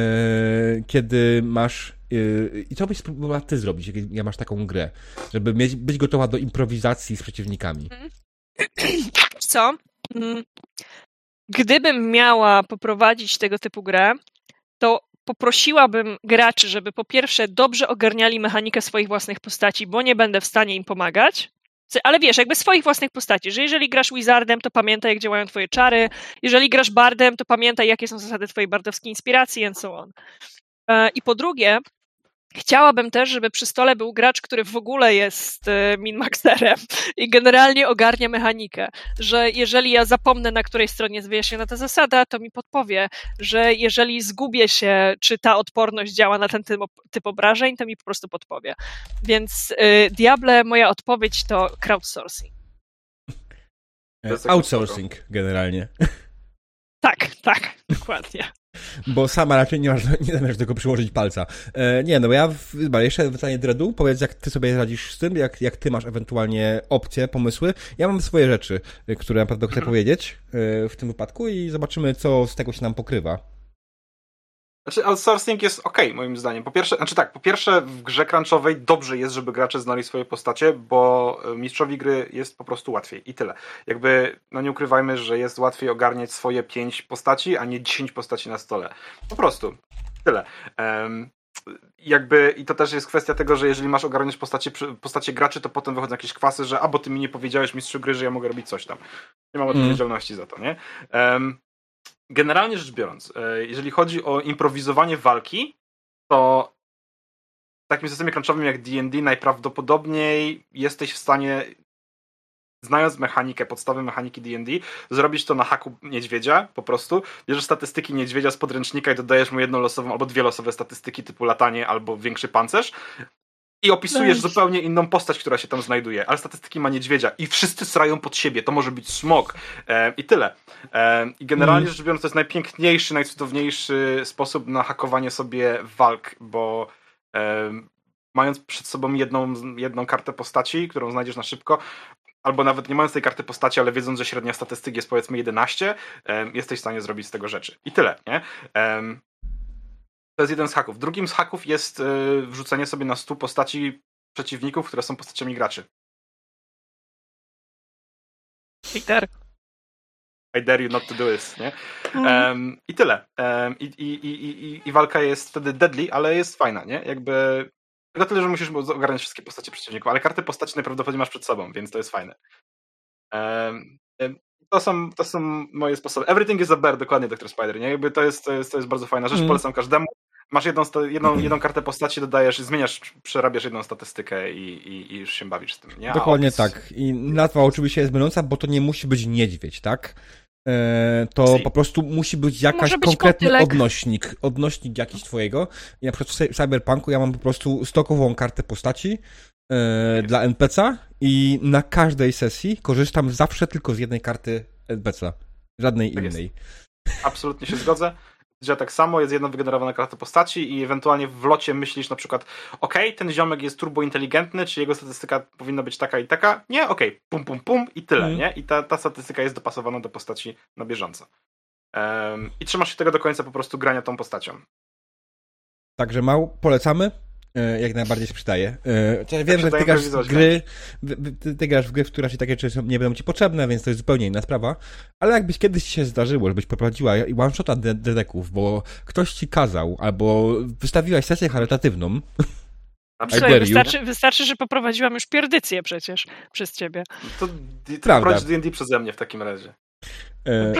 kiedy masz. e, I co byś spróbowała ty zrobić, jak, jak masz taką grę, żeby mieć, być gotowa do improwizacji z przeciwnikami? Co? Mm, Gdybym miała poprowadzić tego typu grę, to poprosiłabym graczy, żeby po pierwsze dobrze ogarniali mechanikę swoich własnych postaci, bo nie będę w stanie im pomagać. Ale wiesz, jakby swoich własnych postaci, że jeżeli grasz Wizardem, to pamiętaj, jak działają twoje czary. Jeżeli grasz Bardem, to pamiętaj, jakie są zasady twojej bardowskiej inspiracji, and so on. E, I po drugie, chciałabym też, żeby przy stole był gracz, który w ogóle jest e, minmaxerem i generalnie ogarnia mechanikę, że jeżeli ja zapomnę, na której stronie jest wyjaśniona ta zasada, to mi podpowie, że jeżeli zgubię się, czy ta odporność działa na ten typ, typ obrażeń, to mi po prostu podpowie. Więc y, Diable, moja odpowiedź to crowdsourcing. Outsourcing generalnie. Tak, tak, dokładnie. Bo sama raczej nie, masz, [laughs] nie zamierzasz tego przyłożyć palca. E, nie, no bo ja, w, jeszcze pytanie Dredu, powiedz jak ty sobie radzisz z tym, jak, jak ty masz ewentualnie opcje, pomysły. Ja mam swoje rzeczy, e, które naprawdę chcę powiedzieć e, w tym wypadku i zobaczymy, co z tego się nam pokrywa. Znaczy, outsourcing jest ok, moim zdaniem. Po pierwsze, znaczy tak, po pierwsze, w grze crunchowej dobrze jest, żeby gracze znali swoje postacie, bo e, mistrzowi gry jest po prostu łatwiej i tyle. Jakby, no nie ukrywajmy, że jest łatwiej ogarniać swoje pięć postaci, a nie dziesięć postaci na stole. Po prostu. Tyle. Um, jakby, i to też jest kwestia tego, że jeżeli masz ogarniać postacie, postacie graczy, to potem wychodzą jakieś kwasy, że a bo ty mi nie powiedziałeś mistrzu gry, że ja mogę robić coś tam. Nie mam mm. odpowiedzialności mm. za to, nie? Um, generalnie rzecz biorąc, e, jeżeli chodzi o improwizowanie walki, to w takim systemie crunchowym jak D&D najprawdopodobniej jesteś w stanie znając mechanikę, podstawy mechaniki D&D, zrobić to na haku niedźwiedzia po prostu. Bierzesz statystyki niedźwiedzia z podręcznika i dodajesz mu jedną losową albo dwie losowe statystyki typu latanie albo większy pancerz i opisujesz Weź. zupełnie inną postać, która się tam znajduje, ale statystyki ma niedźwiedzia i wszyscy srają pod siebie, to może być smok e, i tyle. E, I generalnie mm. rzecz biorąc to jest najpiękniejszy, najcudowniejszy sposób na hakowanie sobie walk, bo e, mając przed sobą jedną, jedną kartę postaci, którą znajdziesz na szybko, albo nawet nie mając tej karty postaci, ale wiedząc, że średnia statystyki jest powiedzmy 11, jesteś w stanie zrobić z tego rzeczy. I tyle, nie? To jest jeden z haków. Drugim z haków jest e, wrzucenie sobie na stół postaci przeciwników, które są postaciami graczy. Peter. I dare you not to do this, nie? Um, I tyle. Um, i, i, i, i, walka jest wtedy deadly, ale jest fajna, nie? Jakby tylko tyle, że musisz ogarnąć wszystkie postacie przeciwników, ale karty postaci najprawdopodobniej masz przed sobą, więc to jest fajne. Um, to są, to są moje sposoby. Everything is a bear, dokładnie Dr. Spider, nie? Jakby to jest, to jest, to jest bardzo fajna rzecz, mm. polecam każdemu. Masz jedną, jedną, jedną kartę postaci, dodajesz, zmieniasz, przerabiasz jedną statystykę i, i, i już się bawisz z tym, nie? Dokładnie opis... tak. I nazwa oczywiście jest myląca, bo to nie musi być niedźwiedź, tak? E, to si. po prostu musi być jakaś być konkretny kotylek. odnośnik, odnośnik jakiś twojego. I na przykład w Cyberpunku ja mam po prostu stokową kartę postaci e, dla NPC'a i na każdej sesji korzystam zawsze tylko z jednej karty NPC'a, żadnej tak innej. Jest. Absolutnie się zgodzę że tak samo jest jedna wygenerowana karta postaci i ewentualnie w locie myślisz na przykład ok, ten ziomek jest turbo inteligentny, czy jego statystyka powinna być taka i taka? Nie? Ok, pum, pum, pum i tyle, mm. nie? I ta, ta statystyka jest dopasowana do postaci na bieżąco. Um, I trzymasz się tego do końca po prostu grania tą postacią. Także mał, polecamy. E, jak najbardziej się przydaje. Ja e, wiem, że ty grasz w gry, ty, ty grasz w gry, w których takie rzeczy nie będą ci potrzebne, więc to jest zupełnie inna sprawa. Ale jakbyś kiedyś się zdarzyło, żebyś poprowadziła one-shota dedeków, bo ktoś ci kazał, albo wystawiłaś sesję charytatywną, wystarczy, wystarczy, że poprowadziłam już pierdycję przecież przez ciebie. To, to prowadź D&D przeze mnie w takim razie. E...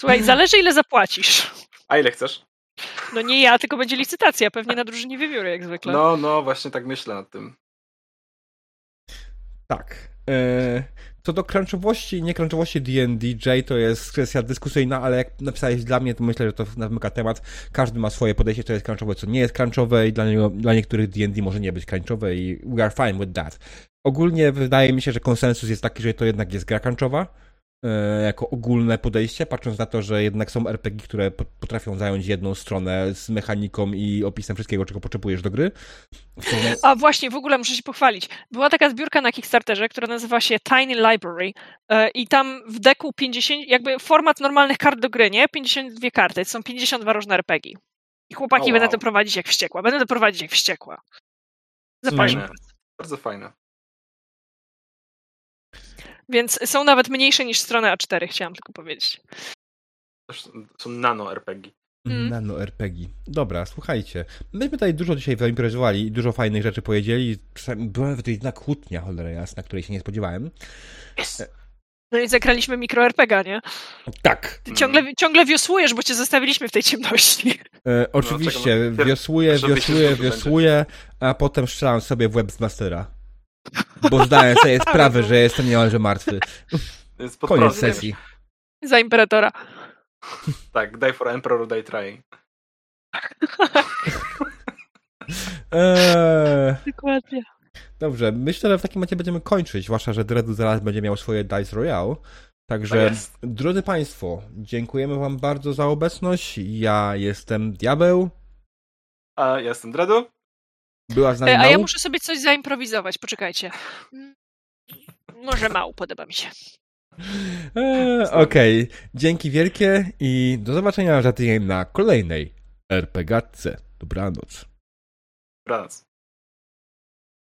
Słuchaj, zależy ile zapłacisz. A ile chcesz? No nie ja, tylko będzie licytacja, pewnie na drużynie wiewióry, jak zwykle. No, no, właśnie tak myślę nad tym. Tak. E, co do crunchowości i niekrunchowości D&DJ to jest kwestia dyskusyjna, ale jak napisałeś dla mnie, to myślę, że to namyka temat. Każdy ma swoje podejście, co jest crunchowe, co nie jest crunchowe i dla, niego, dla niektórych D&D może nie być crunchowe i we are fine with that. Ogólnie wydaje mi się, że konsensus jest taki, że to jednak jest gra crunchowa jako ogólne podejście, patrząc na to, że jednak są RPG, które potrafią zająć jedną stronę z mechaniką i opisem wszystkiego, czego potrzebujesz do gry. A właśnie, w ogóle muszę się pochwalić. Była taka zbiórka na Kickstarterze, która nazywa się Tiny Library e, i tam w deku 50, jakby format normalnych kart do gry, nie? 52 karty, to są 52 różne RPG. I chłopaki oh, wow. będę to prowadzić jak wściekła. Będę to prowadzić jak wściekła. Zapraszam. Bardzo fajne. Więc są nawet mniejsze niż strona A4, chciałam tylko powiedzieć. Są nano RPG. Mm. Nano RPG. Dobra, słuchajcie. Myśmy tutaj dużo dzisiaj wyimprezowali i dużo fajnych rzeczy powiedzieli. Była to jedna kłótnia, cholera jasna, której się nie spodziewałem. Yes. No i zagraliśmy mikro RPG, nie? Tak. Ty ciągle, ciągle wiosłujesz, bo cię zostawiliśmy w tej ciemności. E, oczywiście, no, wiosłuję, wiosłuję, wiosłuję, a potem strzelam sobie w webmastera. Bo zdałem sobie sprawę, że jestem niemalże martwy. Koniec sesji. Za imperatora. Tak, die for emperor, die trying. eee... Dokładnie. Dobrze, myślę, że w takim momencie będziemy kończyć, zwłaszcza, że Dredu zaraz będzie miał swoje Dice Royale. Także, tak drodzy Państwo, dziękujemy Wam bardzo za obecność. Ja jestem Diabeł. A ja jestem Dredu. Była z nami e, A ja muszę sobie coś zaimprowizować, poczekajcie. Może mało, podoba mi się. E, Okej, okay. dzięki wielkie i do zobaczenia za tydzień na kolejnej RPGatce. Dobranoc. Dobranoc.